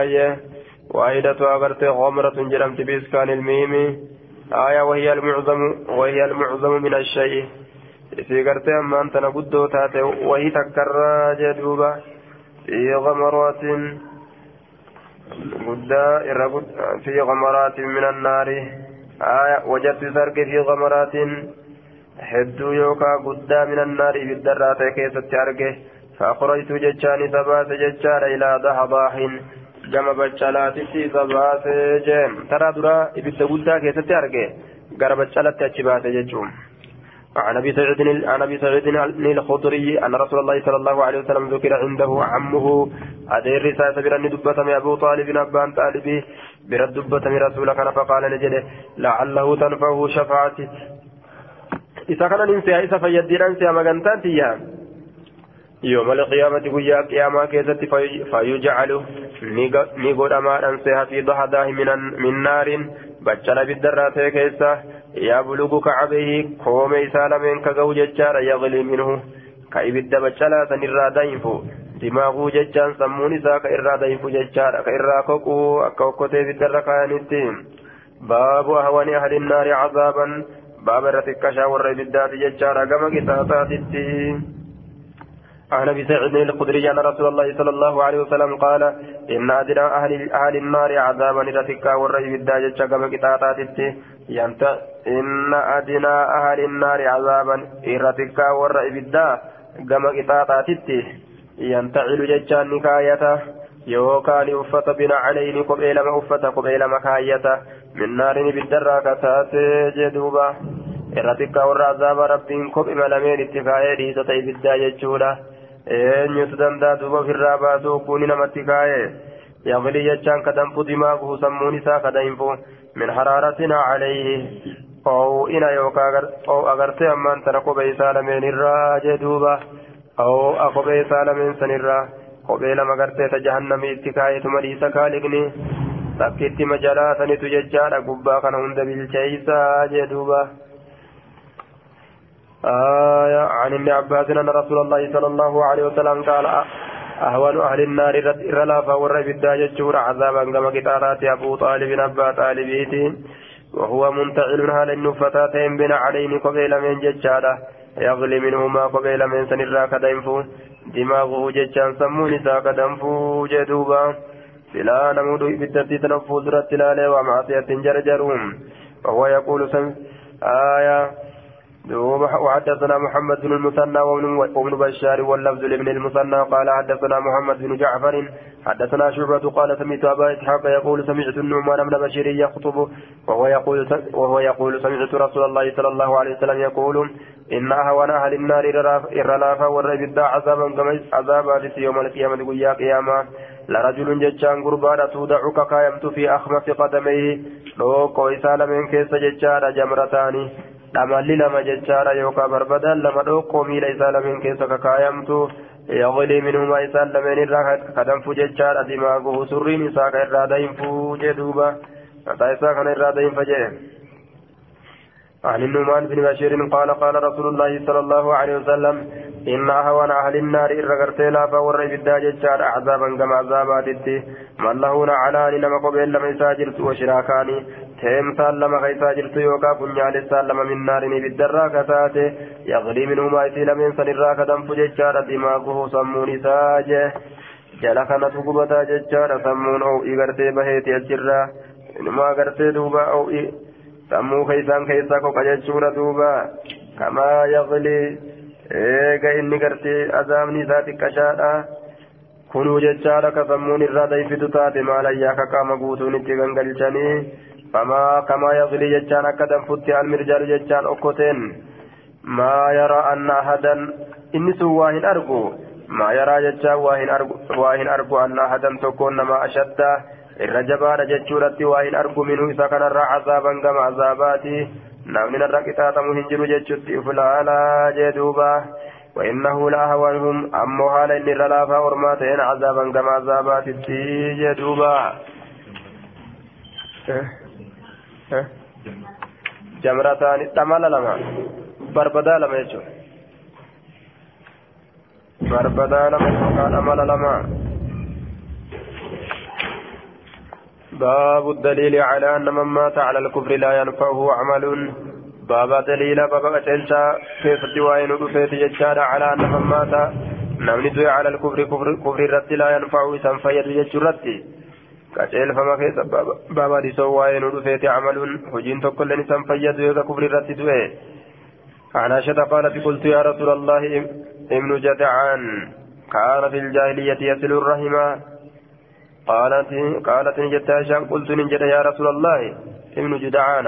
آية واحدة أغرت غمرة جرمت بإسكان الميم. آية وهي المعظم وهي المعظم من الشيء. في قرت أما أنت نقد تاتي وهي تكرى جدوبة في غمرات قد في غمرات من النار. آية وجدت سرق في غمرات. hedduu yookaa guddaa minan naari ibiddarraa ta'e keessatti arge jechaani isa baase jechaadha ilaa dahadaahin gama baccalaatitti isa baase jeen taraa duraa ibidda guddaa keessatti arge gara baccalatti achi baase jechuun عن ابي سعيد عن ابي سعيد الخضري ان رسول الله صلى الله عليه وسلم ذكر عنده عمه ادير رسالة برن دبة ابو طالب ابان طالبي برد دبة رسولك فقال نجد لعله تنفعه شفاعتي nin se'a isa fayyaddiidhaan se'a magantaan tiyya يوم القيامة قيا قياما كيست فيجعل نيغودما أنسيها في ضحضاه من من نار بجل بالدرات كيسة يبلغ كعبه قوم سالمين كغو ججار يغلي منه كإبد بجلا سنرى دينفو دماغو ججان سمون إسا كإرى دينفو ججار كإرى كوكو أكوكوتي بالدر كانتين باب أهون أهل النار عذابا باب رتكشا والربدات ججارا كما قطعتاتي عن ابي سعيد الخدري ان رسول الله صلى الله عليه وسلم قال إن أدنى أهل أهل النار عذابا رتكا والربدات ججا كما قطعتاتي ينت إن أدنى أهل النار عذابا رتكا والربدات كما قطعتاتي ينتعل ججان نكايته يوكان أفت بنا عليه قبئ لما أفت قبئ لما كايته من نار بالدرا كتات جدوبا irratikka warra azaaba rabbiin kophima lameen itti kaa'ee dhiisota ibiddaa jechuudha eenyutu danda'a duuba ofirraa baasuu kuuni namatti kaa'ee yaqlii jechaan kadanfu dimaaguhu sammuun isaa kadanfu min haraaratina calayhi oo'ina yookaan agartee ammaan tana kophee isaa lameen irraa jee duuba oo'a kophee isaa lameen sanirraa kophee lama gartee ta jahannamii itti kaa'eetuma dhiisa kaaliqni takkitti majalaa sanitu jechaadha gubbaa kana hunda bilcheeysaa jee duuba آية عن ابن عباس أن رسول الله صلى الله عليه وسلم قال أهون أهل النار رلا فور بالداجة جور عذابا كما قتالات أبو طالب أبا طالبيتي وهو منتعل هال النفتاتين بين عليه قبيل من ججالة يغلي منهما قبيل من سنرا كدنفو دماغه ججان سمون ساك دنفو جدوبا سلا نمود بالترتي تنفوز رتلالي ومعصية جرجرهم وهو يقول سم آية وحدثنا محمد بن المثنى وابن بشار واللفظ لابن المثنى قال حدثنا محمد بن جعفر. حدثنا شعبة قال سمعت أبا إسحاق يقول سمعت النعمان بن بشير يخطب وهو يقول وهو يقول سمعت رسول الله صلى الله عليه وسلم يقول إن أهون أهل النار إرلافا والربدا عذابا عذابا يوم القيامة ويا قيامة لرجل ججان قربان تودعك كايمت في أخمص قدميه. لو كويسال من كيس ججان جمرتان dhamalli lama jechaadha yookaan barbadaan lama dhoqqoo miila isaa lameen keessa kakaayamtu yaqlii minhumaa isaan lameen irraa kadanfu jechaadha dimaaguhu surriin isaa ka irraa dayinfuu jee duuba mataa isaa kana irraa dayinfa jee عن النعمان بن بشير قال قال رسول الله صلى الله عليه وسلم إن أهون أهل النار إرغرتي لا فور بالداج عذابا كما عذابات من له نعلان نما قبل لما يساجرت وشراكاني lama keessaa jirtu yookaan funyaalessaan lama minnaaranii biddarraa kataate yaqlii minhumaa isii lameen sanirraa kadanfu jechaadha dimaaguhu sammuun isaa jee jala kanatu gubataa jechaadha sammuun o'ii gartee baheeti achirraa inumaa gartee duuba o'ii sammuu keessaan keessaa koqa jechuudha duuba kamaa yaqlii eega inni gartee azaabni isaa xiqqashaadha kunuu jechaadha ka sammuun irraa dayfitu taate maalayyaa ka qaama guutuun itti gangalchanii فما كما يغلي جتان أكدا فتي المرجال جتان أكتين ما يرى أن أحدا إني سواهن أرجو ما يرى جتان واهن أرجو واهن أرجو أن أحدا تكون ما أشد الرجبان جتشورتي واهن أرجو منه إذا كان الرع عذابا كما عذاباتي نامن الرقطات مهنجر جتشتي فلالا جدوبا وإنه لأهوانهم أمو حالا إن الرلافا ورماتين عذابا كما عذابات جدوبا jamrataan dhamala lama barbadaa lama jechuudha. Barbadaa lama yookaan dhamala lama. باب الدليل على أن من مات على الكفر لا ينفعه عمل. باب دليل باب أتلتا كيف الدواء ندفت ججار على أن من مات. نمني على الكفر كفر كفر الرد لا ينفعه سنفيد ججرتي keessa baaba disoo waa'ee nu dhufeeti camaluun hojiin tokko illee isaan fayyadu yoo kufri irratti du'e عن عائشة قالت قلت يا رسول الله ابن جدعان. كان في الجاهلية يصل الرحمة قالت قالت نجت عائشة قلت نجد يا رسول الله ابن جدعان.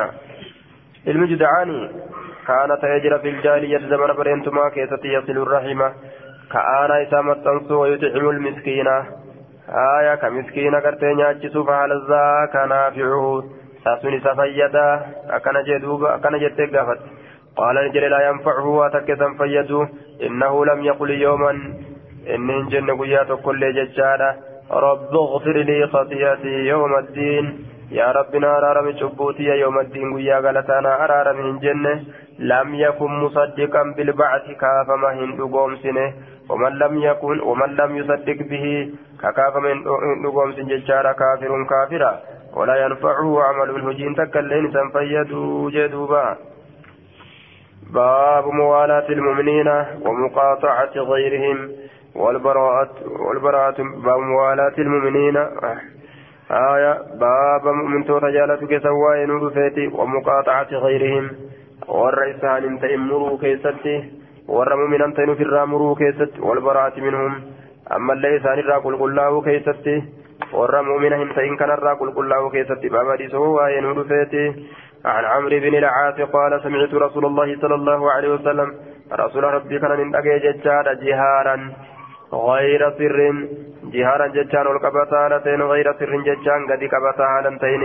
ابن جدعان كان تهجر في الجاهلية زمن برينتما كيست يصل الرحمة. كأنا إسامة تنسو ويطعم المسكينة. آية كمسكين كرتي نياتشسو فهلزا كنافعه. ساسوني سفيدا أكن جدوب أكن جتك قفت. قال نجل لا ينفعه واتكسا فيدو. إنه لم يقل يوما. إن جن قيات كل ججالة رب اغفر لي خطيئتي يوم الدين يا ربنا أرارم شبوتي يوم الدين قيا غلطانا أرارم من جنة لم يكن مصدقا بالبعث كافما هندو قومسنه ومن لم يكن ومن لم يصدق به ككاف من نقوم سنججارا كافر كافرا ولا ينفعه عمل هجين تكلين سنفيدوا جدوبا باب موالاة المؤمنين ومقاطعة غيرهم والبراءة والبراءة باب المؤمنين آية باب مؤمن تجالة سواء نور ومقاطعة غيرهم والرئيسان انت امروا كيستي ta'in ofirraa muruu keessatti wal baraati minhum ammallee isaanirraa qulqullaa'uu keessatti warra mumina hin ta'in kanarraa qulqullaa'uu keessatti baabadisoo waa'ee nu dhufeeti عن عمرو بن العاص قال سمعت رسول الله صلى الله عليه وسلم رسول ربي كان من أجي جهارا غير سر. جهارا ججان والقبطالتين غير سر ججان قد قبطالتين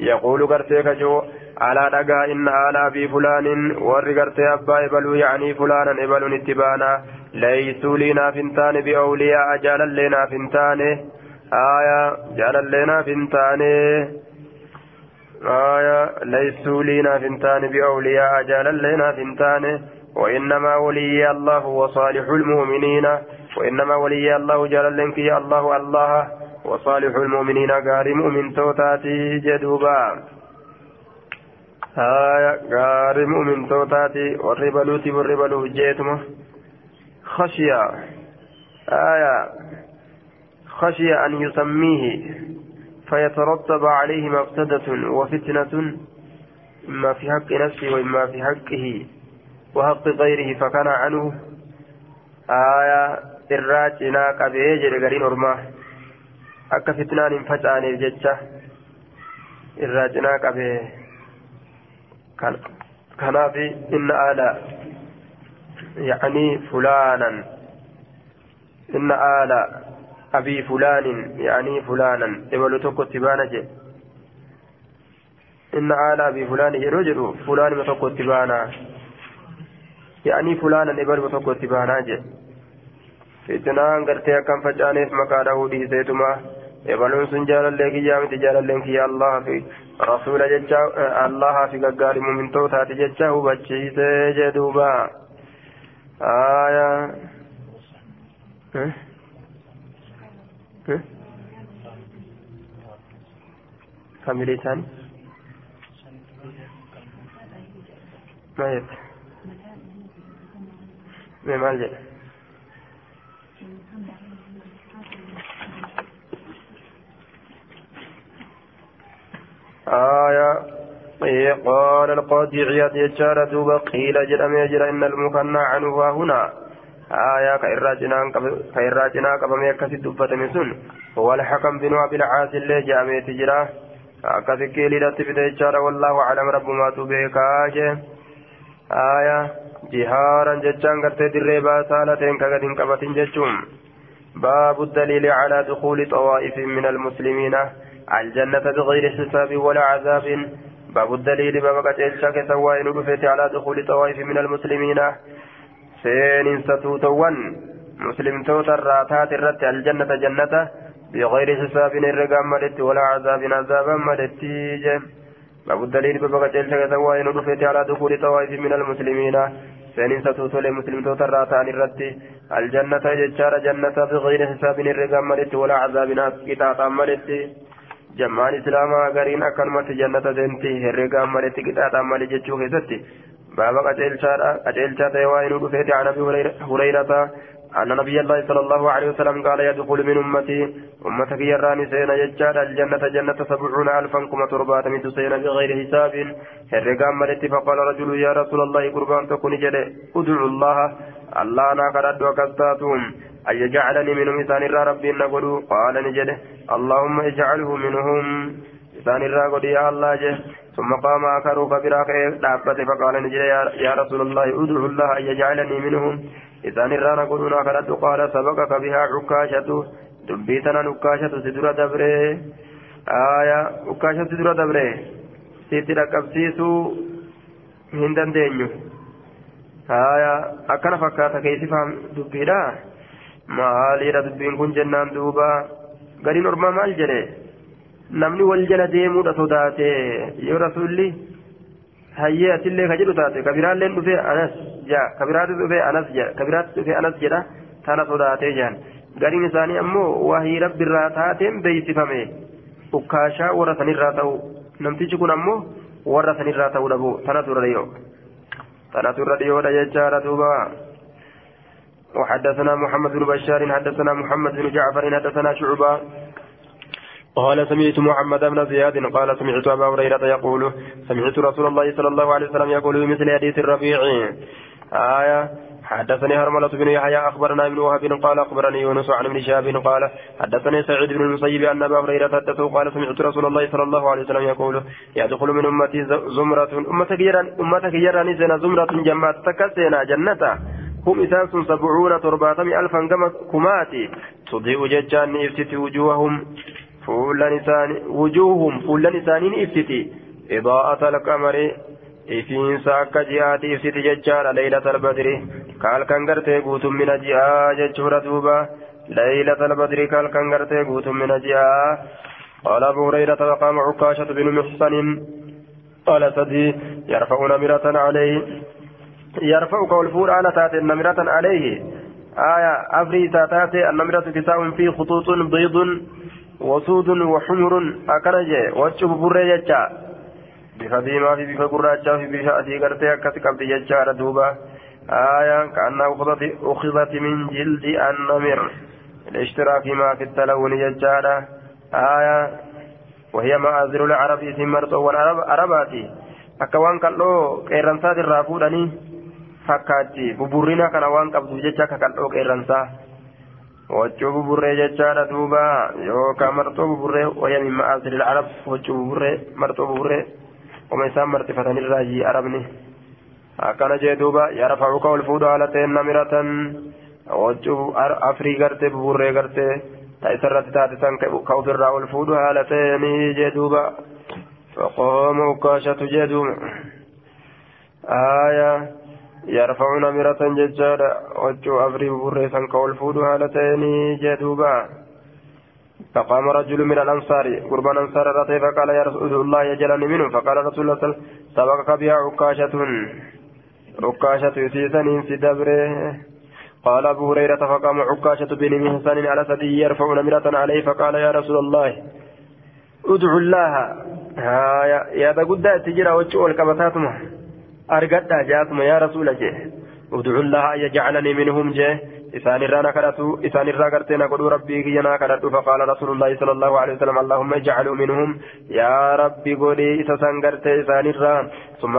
يقول قرتيك جو على دقا إن على أبي فلان ور قرتي أبا إبلو يعني فلانا إبلو نتبانا. ليسوا لنا فنتان بأولياء جالا لنا فنتان آية جالا لنا فنتان آية ليسوا لنا فنتان بأولياء جالا لنا فنتان وإنما ولي الله وصالح المؤمنين. وإنما ولي الله جل لنك يا الله الله وصالح المؤمنين قال مؤمن توتاتي جدوبا. آية قال مؤمن توتاتي والربلو جيتما خشية. آية خشية أن يسميه. فيترتب عليه مفسدة وفتنة إما في حق نفسه وإما في حقه وحق غيره فكان عنه. آية الراجنا قبيه جرغرين أرماه akka fitnaan hin facaaneef jecha irraa cinaa qabee kanaaf inna aala يعني فلانا إن آل أبي فلان يعني فلانا إبلو توكو تبانا جي إن آل أبي فلان يرجل فلان متوكو تبانا يعني فلانا إبلو توكو تبانا جي فتنان قرتي كم فجانيف مكانه دي زيتما ebaluun sun jaalallee kiyyaa miti jaalalleen kiyya allaha fi rasuula jecha allaha fi gaggaari mumintootaati jecha hubachiisee jee duuba aya familii isaanii maal jette mee maal jedhe آية إيه قال القاضي عياد يجار دوبا قيل جرم يجر إن المكنى عنه هنا آية كإراجنا قبم يكسي دبة مسن هو الحكم بن أبي العاص اللي جامع keeliidhatti fide jechaadha wallaahu aclam rabbumaatu beekaaje aya jihaaran jechaan gartee dirree baasaalateen ka gad hin qabatin jechuun baabu daliili calaa dukuuli xawaa'ifin min almuslimiina الجنة بغير حساب ولا عذاب. باب الدليل باب قتيل سواء نرفت على دخول طوائف من المسلمين. سين ستوتوان. مسلم توتر راتات الرت الجنة جنة بغير حساب الرقام ملت ولا عذاب عذابا ملت. باب الدليل باب قتيل سواء نرفت على دخول طوائف من المسلمين. سين ستوتول مسلم توتر راتان الرت الجنة ججار جنة بغير حساب الرقام ملت ولا عذاب كتاب ملت. Jammaan islaamaa gariin akkanumatti jannata seenti herregaan maletti qixaaxaan malee jechuu keessatti baaba qaceelchaa ta'e waa inuu dhufeeti an abi hurayrata أن نبي الله صلى الله عليه وسلم قال يدخل من أمتي أمتك يراني سينا يجاد الجنة جنة سبعون ألفا كما تربات من سينا بغير حساب الرقام ملت فقال رجل يا رسول الله قربان تكون ادعو الله الله أنا قد وكستاتهم أن يجعلني منهم إسان الرا ربي نقول قال نجد اللهم اجعله منهم إسان الرا قد يا الله جه ثم قام آخر فبراك دابت فقال نجد يا رسول الله ادعو الله أن يجعلني منهم إسان الرا نقول آخر قال سبقك بها عكاشة دبيتنا نكاشة سدرة دبره آية عكاشة سدرة دبره sitti dhaqqabsiisuu hin dandeenyu haya akkana fakkaata keessifaam dubbiidha maaliidha dubbiin kun jennaan duuba gadiin ormaa maal jedhe namni wal jala deemuudha sodaate yoo rasuulli hayyee asillee ka jedhu taate kabiraalleen dhufee anas jaa kabiraatti dhufee anas jedha kabiraatti dhufee anas jedha tana sodaatee jedhan gariin isaanii ammoo wahii rabbiirraa taateen beeysifame ukkaashaa warra sanirraa ta'u namtichi kun ammoo warra sanirraa ta'uu dhabu tanatu irra dhiyoo tanatu irra dhiyoodha jechaadha duuba وحدثنا محمد بن بشار حدثنا محمد بن جعفر حدثنا شعبة. قال سمعت محمد بن زياد قال سمعت أبا هريرة يقول سمعت رسول الله صلى الله عليه وسلم يقول بمثل حديث الربيع. آية حدثني هرملة بن يحيى أخبرنا ابن وهب قال أخبرني يونس عن ابن شهاب قال حدثني سعيد بن المسيب أن أبا هريرة حدثه قال سمعت رسول الله صلى الله عليه وسلم يقول يدخل من أمتي زمرة أمتك يرى نزنا زمرة جماعة تكسينا جنة هم إساس سبعون ترباتم ألفا كما كماتي. تضيء ججان إفتتي وجوههم. فولا نسان وجوههم. فولا نسان إفتتي. إضاءة القمر ifiinsa akka ji'aati ibsiti jechaadha leeylata albadri kaalkan gartee guutummina ji'aa jechuudha duuba leeylata albadri kaalkan gartee guutummina ji'aa قال أبو هريرة وقام عكاشة بن محصن قال سدي يرفع نمرة عليه يرفع قول فور على تات نمرة عليه آية أفري تاتات النمرة كتاب فيه خطوط بيض وسود وحمر أكنجي وشوف بريجة bifa diimaa fi bifa gurraachaa fi bifa adii gartee akkasi qabdi jechaadha duuba آية كأنها أخذت من جلد النمر الاشتراك ما في التلون ججالة آية وهي مآذر العرب اسم مرتو والعرب عرباتي أكوان كالو كيرانسات الرافوداني fakkaatti buburrina kana waan qabdu jecha kakaldhoo qeerransaa waccuu buburree jechaadha duuba yookaan marxoo buburree wayya min ma'aasiril arab waccuu buburree marxoo buburree وما يسام مرتفة الراجي أربني أكان جدوبا يرفعك والفود على تين نمرة وجو أفري غرتي بوري غرتي. تأثرت تاتسان كوفر والفود على تين جدوبا فقام وكاشة جدوم آية يرفع نمرة ججارة وجو أفري بوري سان كوالفود على تين جدوبا فقام رجل من الأنصار قربان أنصار رتي فقال يا رسول الله يجلني منه. فقال رسول الله صلى الله عليه وسلم سبقك بها عكاشة. عكاشة يسيسني في دبره. قال أبو هريرة فقام عكاشة بن محسن على سدي يرفع نمرة عليه فقال يا رسول الله ادعو الله. يا يا بقد تجرى وجه الكبتاتما أرقد جاتما يا رسول الله. ادعو الله يجعلني منهم جه. إسان الرانا كرتو إسان الرا كرتنا قدو ربي كينا كرتو فقال رسول الله صلى الله عليه وسلم اللهم اجعلوا منهم يا ربي قولي إسان كرت إسان الرا ثم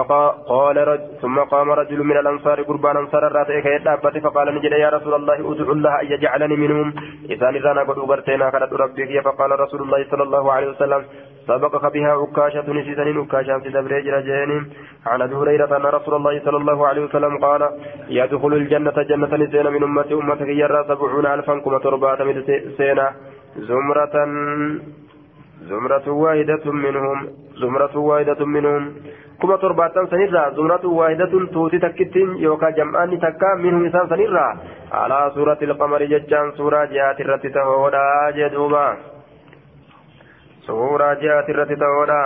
قال رج ثم قام رجل من الأنصار قربان أنصار الراتي كيدابت فقال نجد يا رسول الله ادعو الله أن يجعلني منهم إسان الرانا قدو كرتنا كرتو ربي كي فقال رسول الله صلى الله عليه وسلم سبقك بها عكاشة نسيسن عكاشة في دبريج رجين عن أبي هريرة أن رسول الله صلى الله عليه وسلم قال يدخل الجنة جنة نسين من أمتي أمتك يرى سبعون ألفا كما تربات من سينة زمرة زمرة واحدة منهم زمرة واحدة منهم. كما تربات سنرى زمرة واحدة توتي تكتين يوكا جمعان تكا منهم سنرى على سورة القمر ججان سورة جاءت الرتي هودا جدوبا. Suuraa ji'aati irratti ta'uudha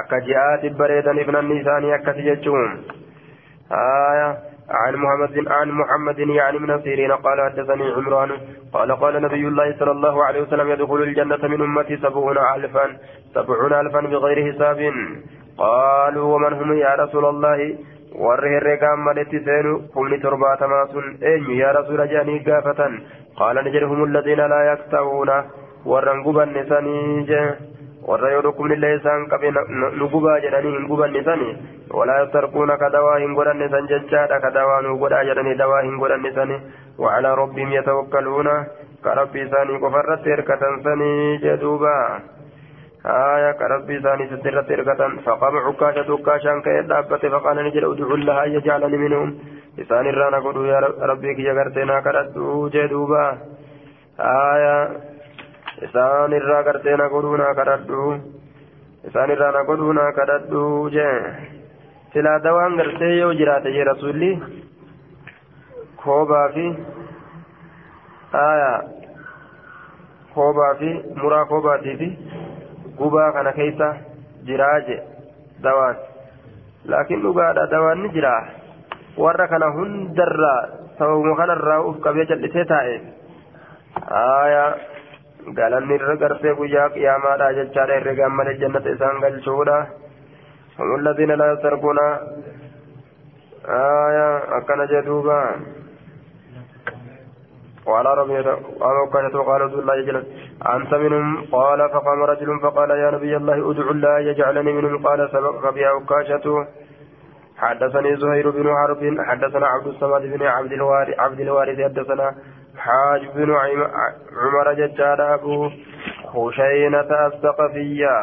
akka ji'aati bareedaniif namni isaanii akkasi jechuun آية عن محمد عن محمد يعني من سيرين قال حدثني عمران قال قال نبي الله صلى الله عليه وسلم يدخل الجنة من أمتي سبعون ألفا سبعون ألفا بغير حساب قالوا ومن هم يا رسول الله maletti seenu humni torbaatamaa sun eenyu yaa rasuula jedhanii gaafatan qaala ni jedhe humu alladhiina laa yakta'uuna warran gubanne sanii je warra yoo dhukkubnillee isaan qabe nu gubaa jedhanii hin gubanne sani walaa yastarquuna ka dawaa hin godhanne san jechaadha ka dawaa nu godhaa jedhanii dawaa hin godhanne sani wacalaa rabbihim yatawakkaluuna ka rabbii isaanii qofarratti hirkatan sanii jedhuuba آية كربي ثاني سترة إرقة فقام عكاشة عكاشا كيد دابت فقال نجل ادعو الله يجعلني منهم إسان الرانا قدو يا ربي يغرتنا كردو جدوبا آية isaan irraa gartee na godhuu naa kadhadhu isaan irraa na godhuu naa kadhadhu jee silaa dawaan gartee yoo jiraate jee rasuulli koobaa fi aayaa koobaa fi muraa koobaatii fi gubaa kana keessa jiraa je dawaan laakiin dhugaadha dawaan ni jira warra kana hundarraa sababuma kanarraa uf qabee jal'isee taa'e aayaa galanni irra gartee guyyaa qiyaamaadha jechaadha. Herregaan malee jannata isaan galchuudha. هم الذين لا يتركون آية أكن جدوبا وعلى ربي وكانت وقال رسول الله جل أنت منهم قال فقام رجل فقال يا نبي الله ادعو الله يجعلني منهم قال سبقك بها عكاشة حدثني زهير بن حرب حدثنا عبد الصمد بن عبد الوارث عبد الوارث حدثنا حاج بن عمر ججال أبو خشينة الثقفية.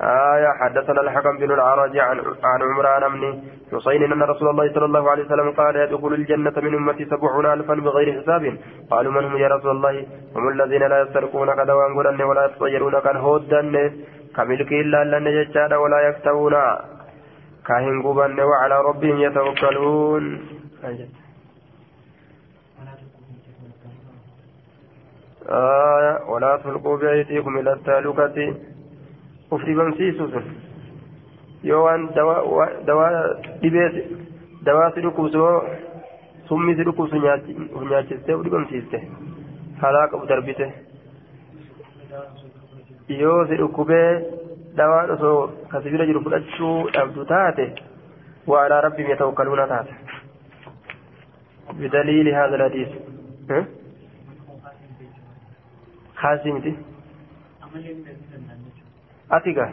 آية حدثنا الحكم بن العرج عن عن عمران بن حسين أن رسول الله صلى الله عليه وسلم قال يدخل الجنة من أمتي سبعون ألفا بغير حساب. قالوا من هم يا رسول الله؟ هم الذين لا يسترقون كذا وانقلن ولا يتطيرون كان هودن كملك إلا لن يجتاد ولا يكتوون. كاهن قبن وعلى ربهم يتوكلون. آية ولا تلقوا بأيديكم إلى التهلكة dhibee dawaa si dhukkubsu yoo summi si dhukkubsu nyaachiste uf dhibamsiiste halaa qabu darbite yoo si dhukkubee dawaan osoo ka sibila jiru fudhachuu dhabdu taate وعلى ربهم يتوكلون تاته بدليل هذا خاسمتي ati ga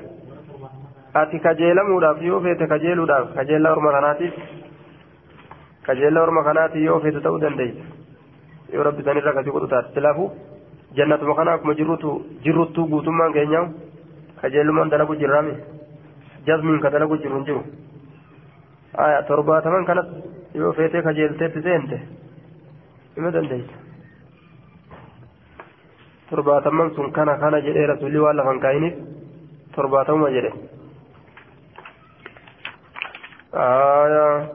ati kajeelamuudhaaf yoo feete kajeeluudhaaf kajeellaa orma kanaatiif kajeellaa orma kanaatiif yoo feete ta'uu dandeessa yoo rabbi sanirra kasii godhu taate silaafuu jannatuma kana akkuma jirrutu jirruttuu guutummaan keenyaa kajeellumaan dalagu jirraami jazmiin ka dalagu jiru hin jiru aya torbaataman kanas yoo feetee kajeelteetti seente hima dandeessa torbaataman sun kana kana jedhee rasuulli waan lafan kaayiniif torbaatama jedhe. آية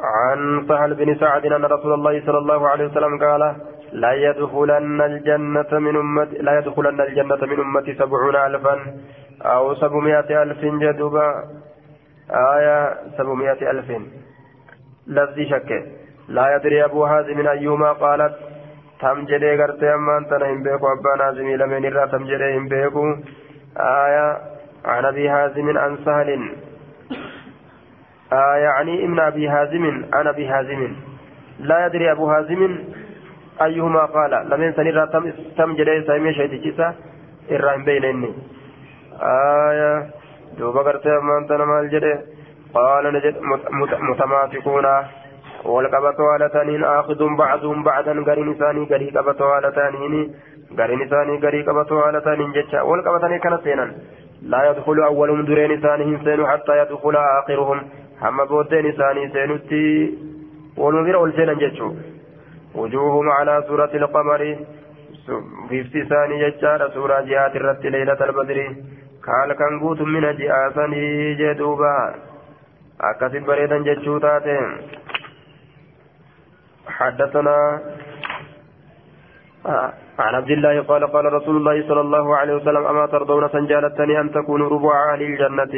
عن سهل بن سعد أن رسول الله صلى الله عليه وسلم قال لا يدخلن الجنة من أمتي لا يدخلن الجنة من أمتي سبعون ألفا أو سبعمائة ألف جدوبا آية سبعمائة ألف لفظي شك لا يدري أبو هازم أيهما قالت تم جدي غرتي أما أنت نهم بيكو أبا نازمي لمن الرا تم جدي هم بيكو آية عن أبي هازم عن سهل آه يعني ابن أبي هازم عن أبي هازم لا يدري أبو هازم أيهما قال لم ينسني تم تم جلي سامي شهد جيسا إرام بينني آية دوبا قرتي أمان تنمال جلي قال نجد متماسكون والقبطوا على تانين آخذ بعضهم بعضا قرين ثاني قري قبطوا على تانين قرين ثاني قري قبطوا على تانين جتشا والقبطاني كانت سينا لا يدخل أولهم درين ثانيهم سينو حتى يدخل آخرهم هم بودين ثاني سينوتي والمبير والسينا جتشو وجوههم على سورة القمر في ثاني جتشا سورة جهات الرت ليلة البدر قال كان قوت من جئاسني جدوبا أكسب بريدا جتشو تاتين حدثنا آه. عن عبد الله قال قال رسول الله صلى الله عليه وسلم أما ترضون سنجالتني أن تكونوا ربع أهل الجنة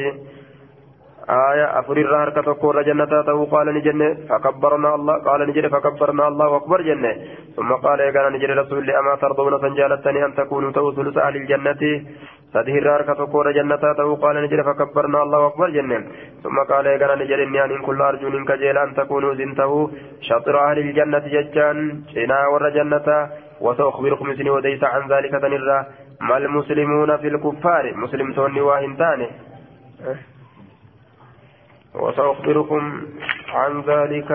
آية أفر الرهر كتكور جنة تو قال نجنة فكبرنا الله قال نجنة فكبرنا الله أكبر جنة ثم قال يا نجنة رسول الله أما ترضون سنجالتني أن تكونوا تو ثلث أهل الجنة سده الرهر كتكور جنة تو قال نجنة فكبرنا الله أكبر جنة. ثم قال يا نجنة إني أن كل أرجو منك جيل أن تكونوا زنته. شطر أهل الجنة ججان. شنا ور جنة. وسأخبركم سني وديس عن ذلك تنرى. ما المسلمون في الكفار؟ مسلم توني واهنتاني وسأخبركم عن ذلك.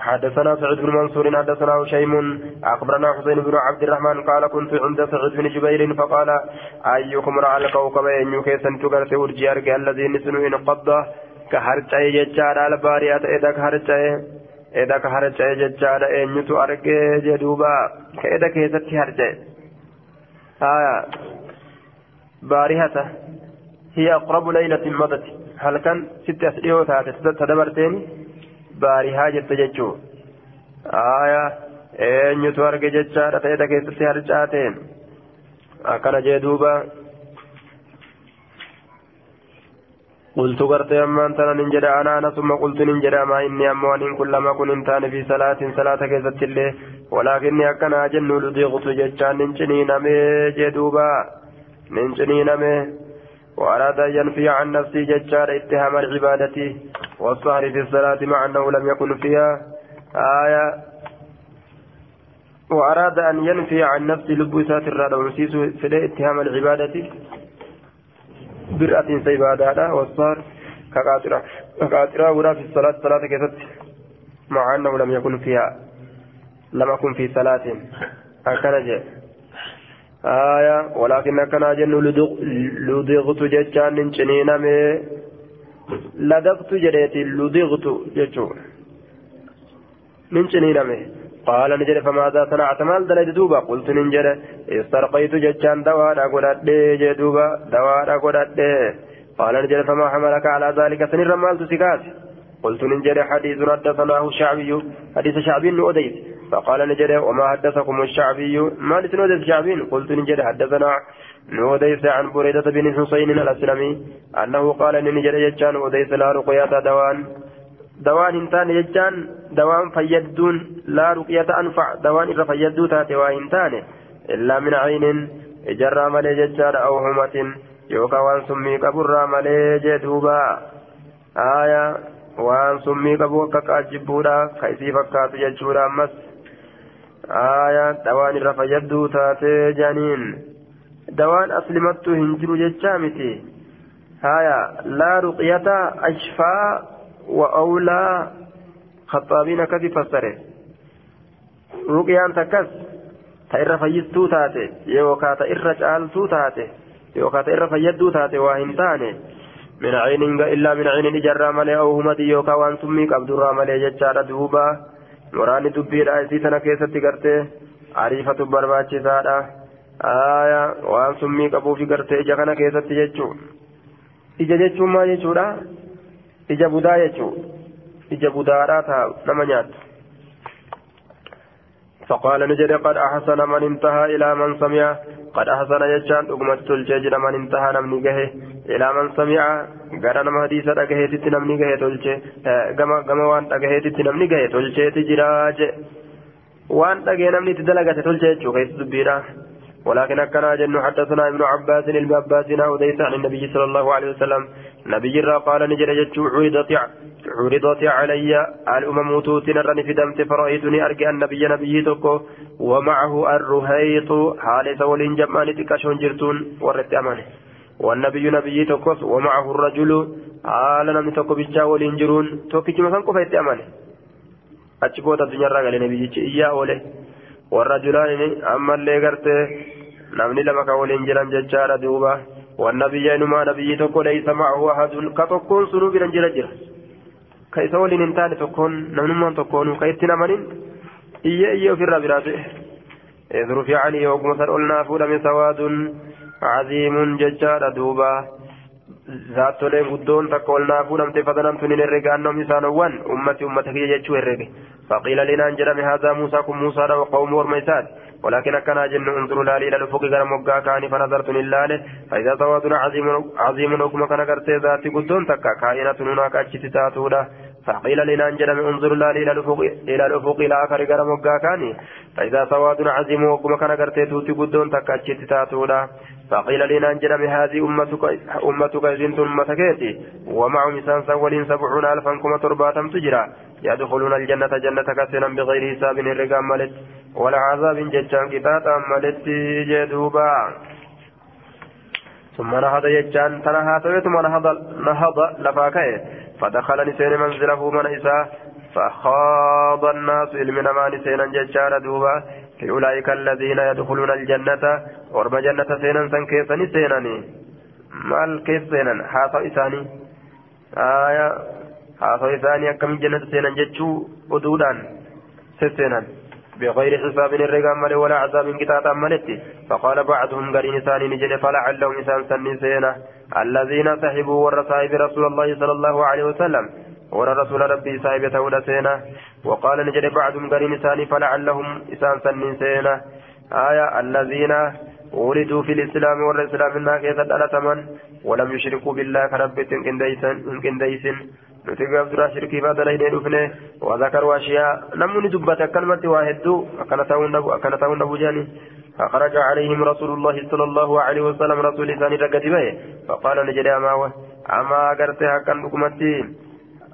حدثنا سعيد بن منصور حدثنا هشيم أخبرنا حسين بن عبد الرحمن قال كنت عند سعيد بن جبير فقال أيكم رأى الكوكب ان يكيسن تغرت ورجي الذي نسنو انقض كهرجاي ججارا الباريات إذا كهرجاي إذا كهرجاي ججارا argee jedhuuba ka eda keessatti harjaye آية بارهة هي أقرب ليلة مضت. هل كان ست أسئلة تدبرتين بارها جت جتشو آية eenyutu arge jechaadha ta'e keessatti harcaateen? Akkana jee duuba. قلت قرت أما أنت ننجد أنا أنا ثم قلت ننجد أما إني أما وإن كلما كن إنتان في صلاة صلاة كيست الله ولكني أكنا جن لديغت ججان ننجني نمي جدوبا ننجني نمي وأراد أن ينفي عن نفسي ججار اتهام العبادة والسهر في الصلاة مع أنه لم يكن فيها. آية. وأراد أن ينفي عن نفسه لبسات الرادة ونسيس في اتهام العبادة. برأة سيبادة والصهر كقاطرة. كقاطرة ولا في الصلاة صلاة كيست مع أنه لم يكن فيها. لم يكن في صلاة. أكنج آية ولكن كان جن لدغت جتان ننشنين مي لدغت جريت لدغت جتون ننشنين مي قال نجد فماذا صنعت؟ مال دلد دوبا؟ قلت ننجد استرقيت جتان دواء قدت جدوبا دواء قدت قال نجد فما حملك على ذلك؟ سنر مال قلت ننجد حديث حدثناه الشعبي حديث شعبي أديت فقال نجد وما حدثكم الشعبي؟ ما لسنود الشعبي. قلت نجد حدثنا نوديس عن بريدة بن حسين الأسلمي أنه قال نجد يجان وديس لا رقية دوان. دوان انتان يجان دوان فيدون لا رقية أنفع دوان إذا فيدو تاتي وإنتان إلا من عين إجرى ملي ججان أو همة يوكا وان سمي قبر ملي جدوبا. آية waan summii qabu akka qaajjibbuudha ka isii fakkaatu jechuudha ammas hin jiru jechaa miti haya laa ruqyata ashfaa wa awlaa khaxaabiin akkasi fassare ruqyaan takkas ta irra fayyistuu taate yookaa ta irra caaltuu taate yookaa ta irra fayyaduu taate waa hin taane من عين إلا من عين إجرى ملي أو همتي يوكا وان سمي قبدرا ملي ججارة دوبا وراني دبي رأيسي تنا كيسة تقرتي عريفة برباتي سادة آية وان سمي قبو في قرتي إجا كان كيسة تججو إجا ججو ما ججورا إجا بدا ججو إجا بدا نما نيات فقال نجد قد أحسن من انتهى إلى من سمع قد أحسن يجان أقمت الجيجر من انتهى نمني جهه إلى من سمع قال نما حديثة أجهه تتنمني جهه تلجي قما قما وان أجهه تتنمني جهه تلجي تجراج وان أجهه نمني تدلقة تلجي شو كيس دبيرا ولكن أكنا جن حدثنا ابن عباس ابن عباس عن النبي صلى الله عليه وسلم. نبي قال نجر جتشو عرضت عرضت علي. الأمم توتنا رني في دمت فرأيتني أرجع النبي نبي تكو ومعه الرهيط. حال سول جمان تكشون جرتون. ورت أمانه والنبي نبي تكوس ومعه الرجل. حال نمي تكو بيجا ولينجرون توكي جمع كان كفايت أمانه أتشبوت الدنيا رجل نبي إياه وليه والرجلان أما اللي قرته نمني لما كولين جران ججارة دوبا. والنبي إنما نبي تكون ليس معه أحد. كتكون سنو بران جرا جرا كيس ولين تكون نمنما تكون كيتنا منين إيه إيه في الرابرات إذ رفع عني وقم سرقلنا فولا من سواد عظيم ججارة دوبا. Zaattolee guddoon takka ol naa fuudhamte fatanamtu nin herrega annoom isaanowwan ummati ummata kiyya jechuu herrege faqiila linaan jedhame haadhaa muusaa kun muusaadha waqawmu orma isaati ولكن كان جن انظروا لالي إلى الافق غير مغا كاني فنظرت لله فاذا سواد عظيم عظيم وكما كان غرتي ذات قدون تكا كائنة هناك اجت تاتودا فقيل لنا جل انظروا لالي إلى الافق إلى الأفق إلى آخر غير مغا كاني. فإذا سواد عظيم وكما كان غرتي توتي قدون تكا اجت تاتودا فقيل لنا جل هذه امتك امتك زنت امتكيتي ومعهم انسان سولين سبعون ألفا كما ترباتم تجرى يدخلون الجنة جنة كسنا بغير حساب الرقام ملت ولا عذاب جتان كتاتا ملت جدوبا. ثم نهض جتان تنها ثم نهض نهض لفاكه. فدخل نسين منزله من إساه فخاض الناس علمنا ما نسينا ججار دوبا في أولئك الذين يدخلون الجنة ورب جنة سينا سن كيف نسينني مال كيف سينا حاصل إساني. آية haasawaa isaanii akkamiin jannata seenan jechuu oduudhaan sesseenan بغير حساب الرقام ولا عذاب قطعة ملتي. فقال بعضهم قرين إنسان نجد فلعلهم إنسان سني سينا الذين سحبوا ور رسول الله صلى الله عليه وسلم. ور ربي صاحب تولى سينا. وقال نجد بعضهم قرين إنسان فلعلهم إنسان سني سينا. آية الذين ولدوا في الإسلام والإسلام كيف الألتمن ولم يشركوا بالله كربت إن كنديسن نتقف درا شركي بعد لين دفنه وذكروا أشياء نمني دبت كلمة واحد أكنتون نبو جاني فخرج عليهم رسول الله صلى الله عليه وسلم رسول ثاني رقد به فقال نجد أما أما أقرتها كان بكمتي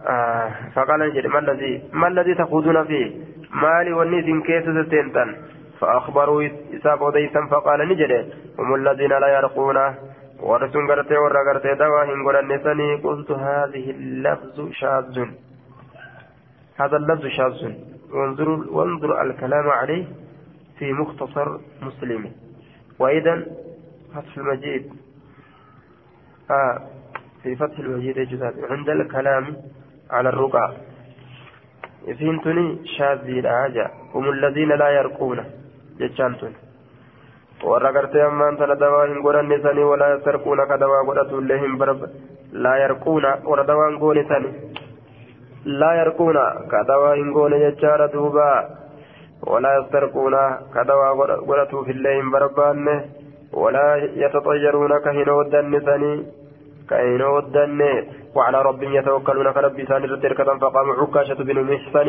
آه فقال نجد ما الذي ما الذي تخوضون فيه مالي والنيس كيس ستنتن فأخبروا إساب وديسا فقال نجد هم الذين لا يرقون ورسون قرتي ورى قرتي دواهن قل النساني قلت هذه اللفظ شاذ هذا اللفظ شاذ وانظر وانظر الكلام عليه في مختصر مسلم وإذا فتح المجيد آه في فتح المجيد عند الكلام على الرقى فهمتني شاذي الحاجة هم الذين لا يرقون warra gartee ammaan tana dawaa hin godhanne sanii walaa yastarquuna ka dawaa godhatu illee hin barba laa yarquuna warra dawaa hin goone sani laa yarquuna ka dawaa hin goone jechaadha duuba walaa yastarquuna ka dawaa godhatuuf illee hin barbaanne walaa yataxayyaruuna ka hin ooddanne sanii كأين ودن وعلى ربهم يتوكلون كربي سان الرتركة فقام عكاشة بن محسن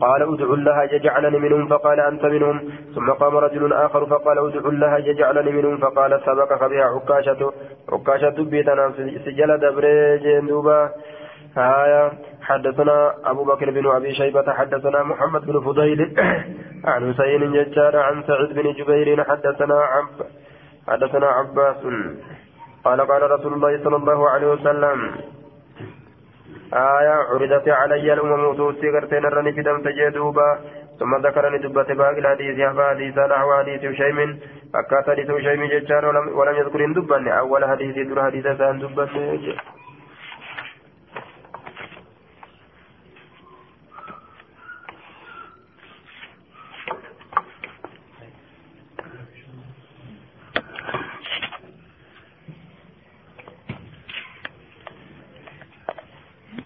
قال ادع الله يجعلني منهم فقال أنت منهم ثم قام رجل آخر فقال ادع الله يجعلني منهم فقال سبقك بها عكاشة عكاشة بيتنا سجل دبريج دوبا آية حدثنا أبو بكر بن أبي شيبة حدثنا محمد بن فضيل. عن حسين ججار عن سعيد بن جبير حدثنا عب حدثنا عباس. قال قال رسول الله صلى الله عليه وسلم آية عرضت علي الأمم توسي قرتين الرني في دم تجدوبا ثم ذكرني دبت باقي الحديث يا حديث نحو حديث شيم أكات حديث شيم ججار ولم, ولم يذكر دبني. أول حديث در حديث سان دبني.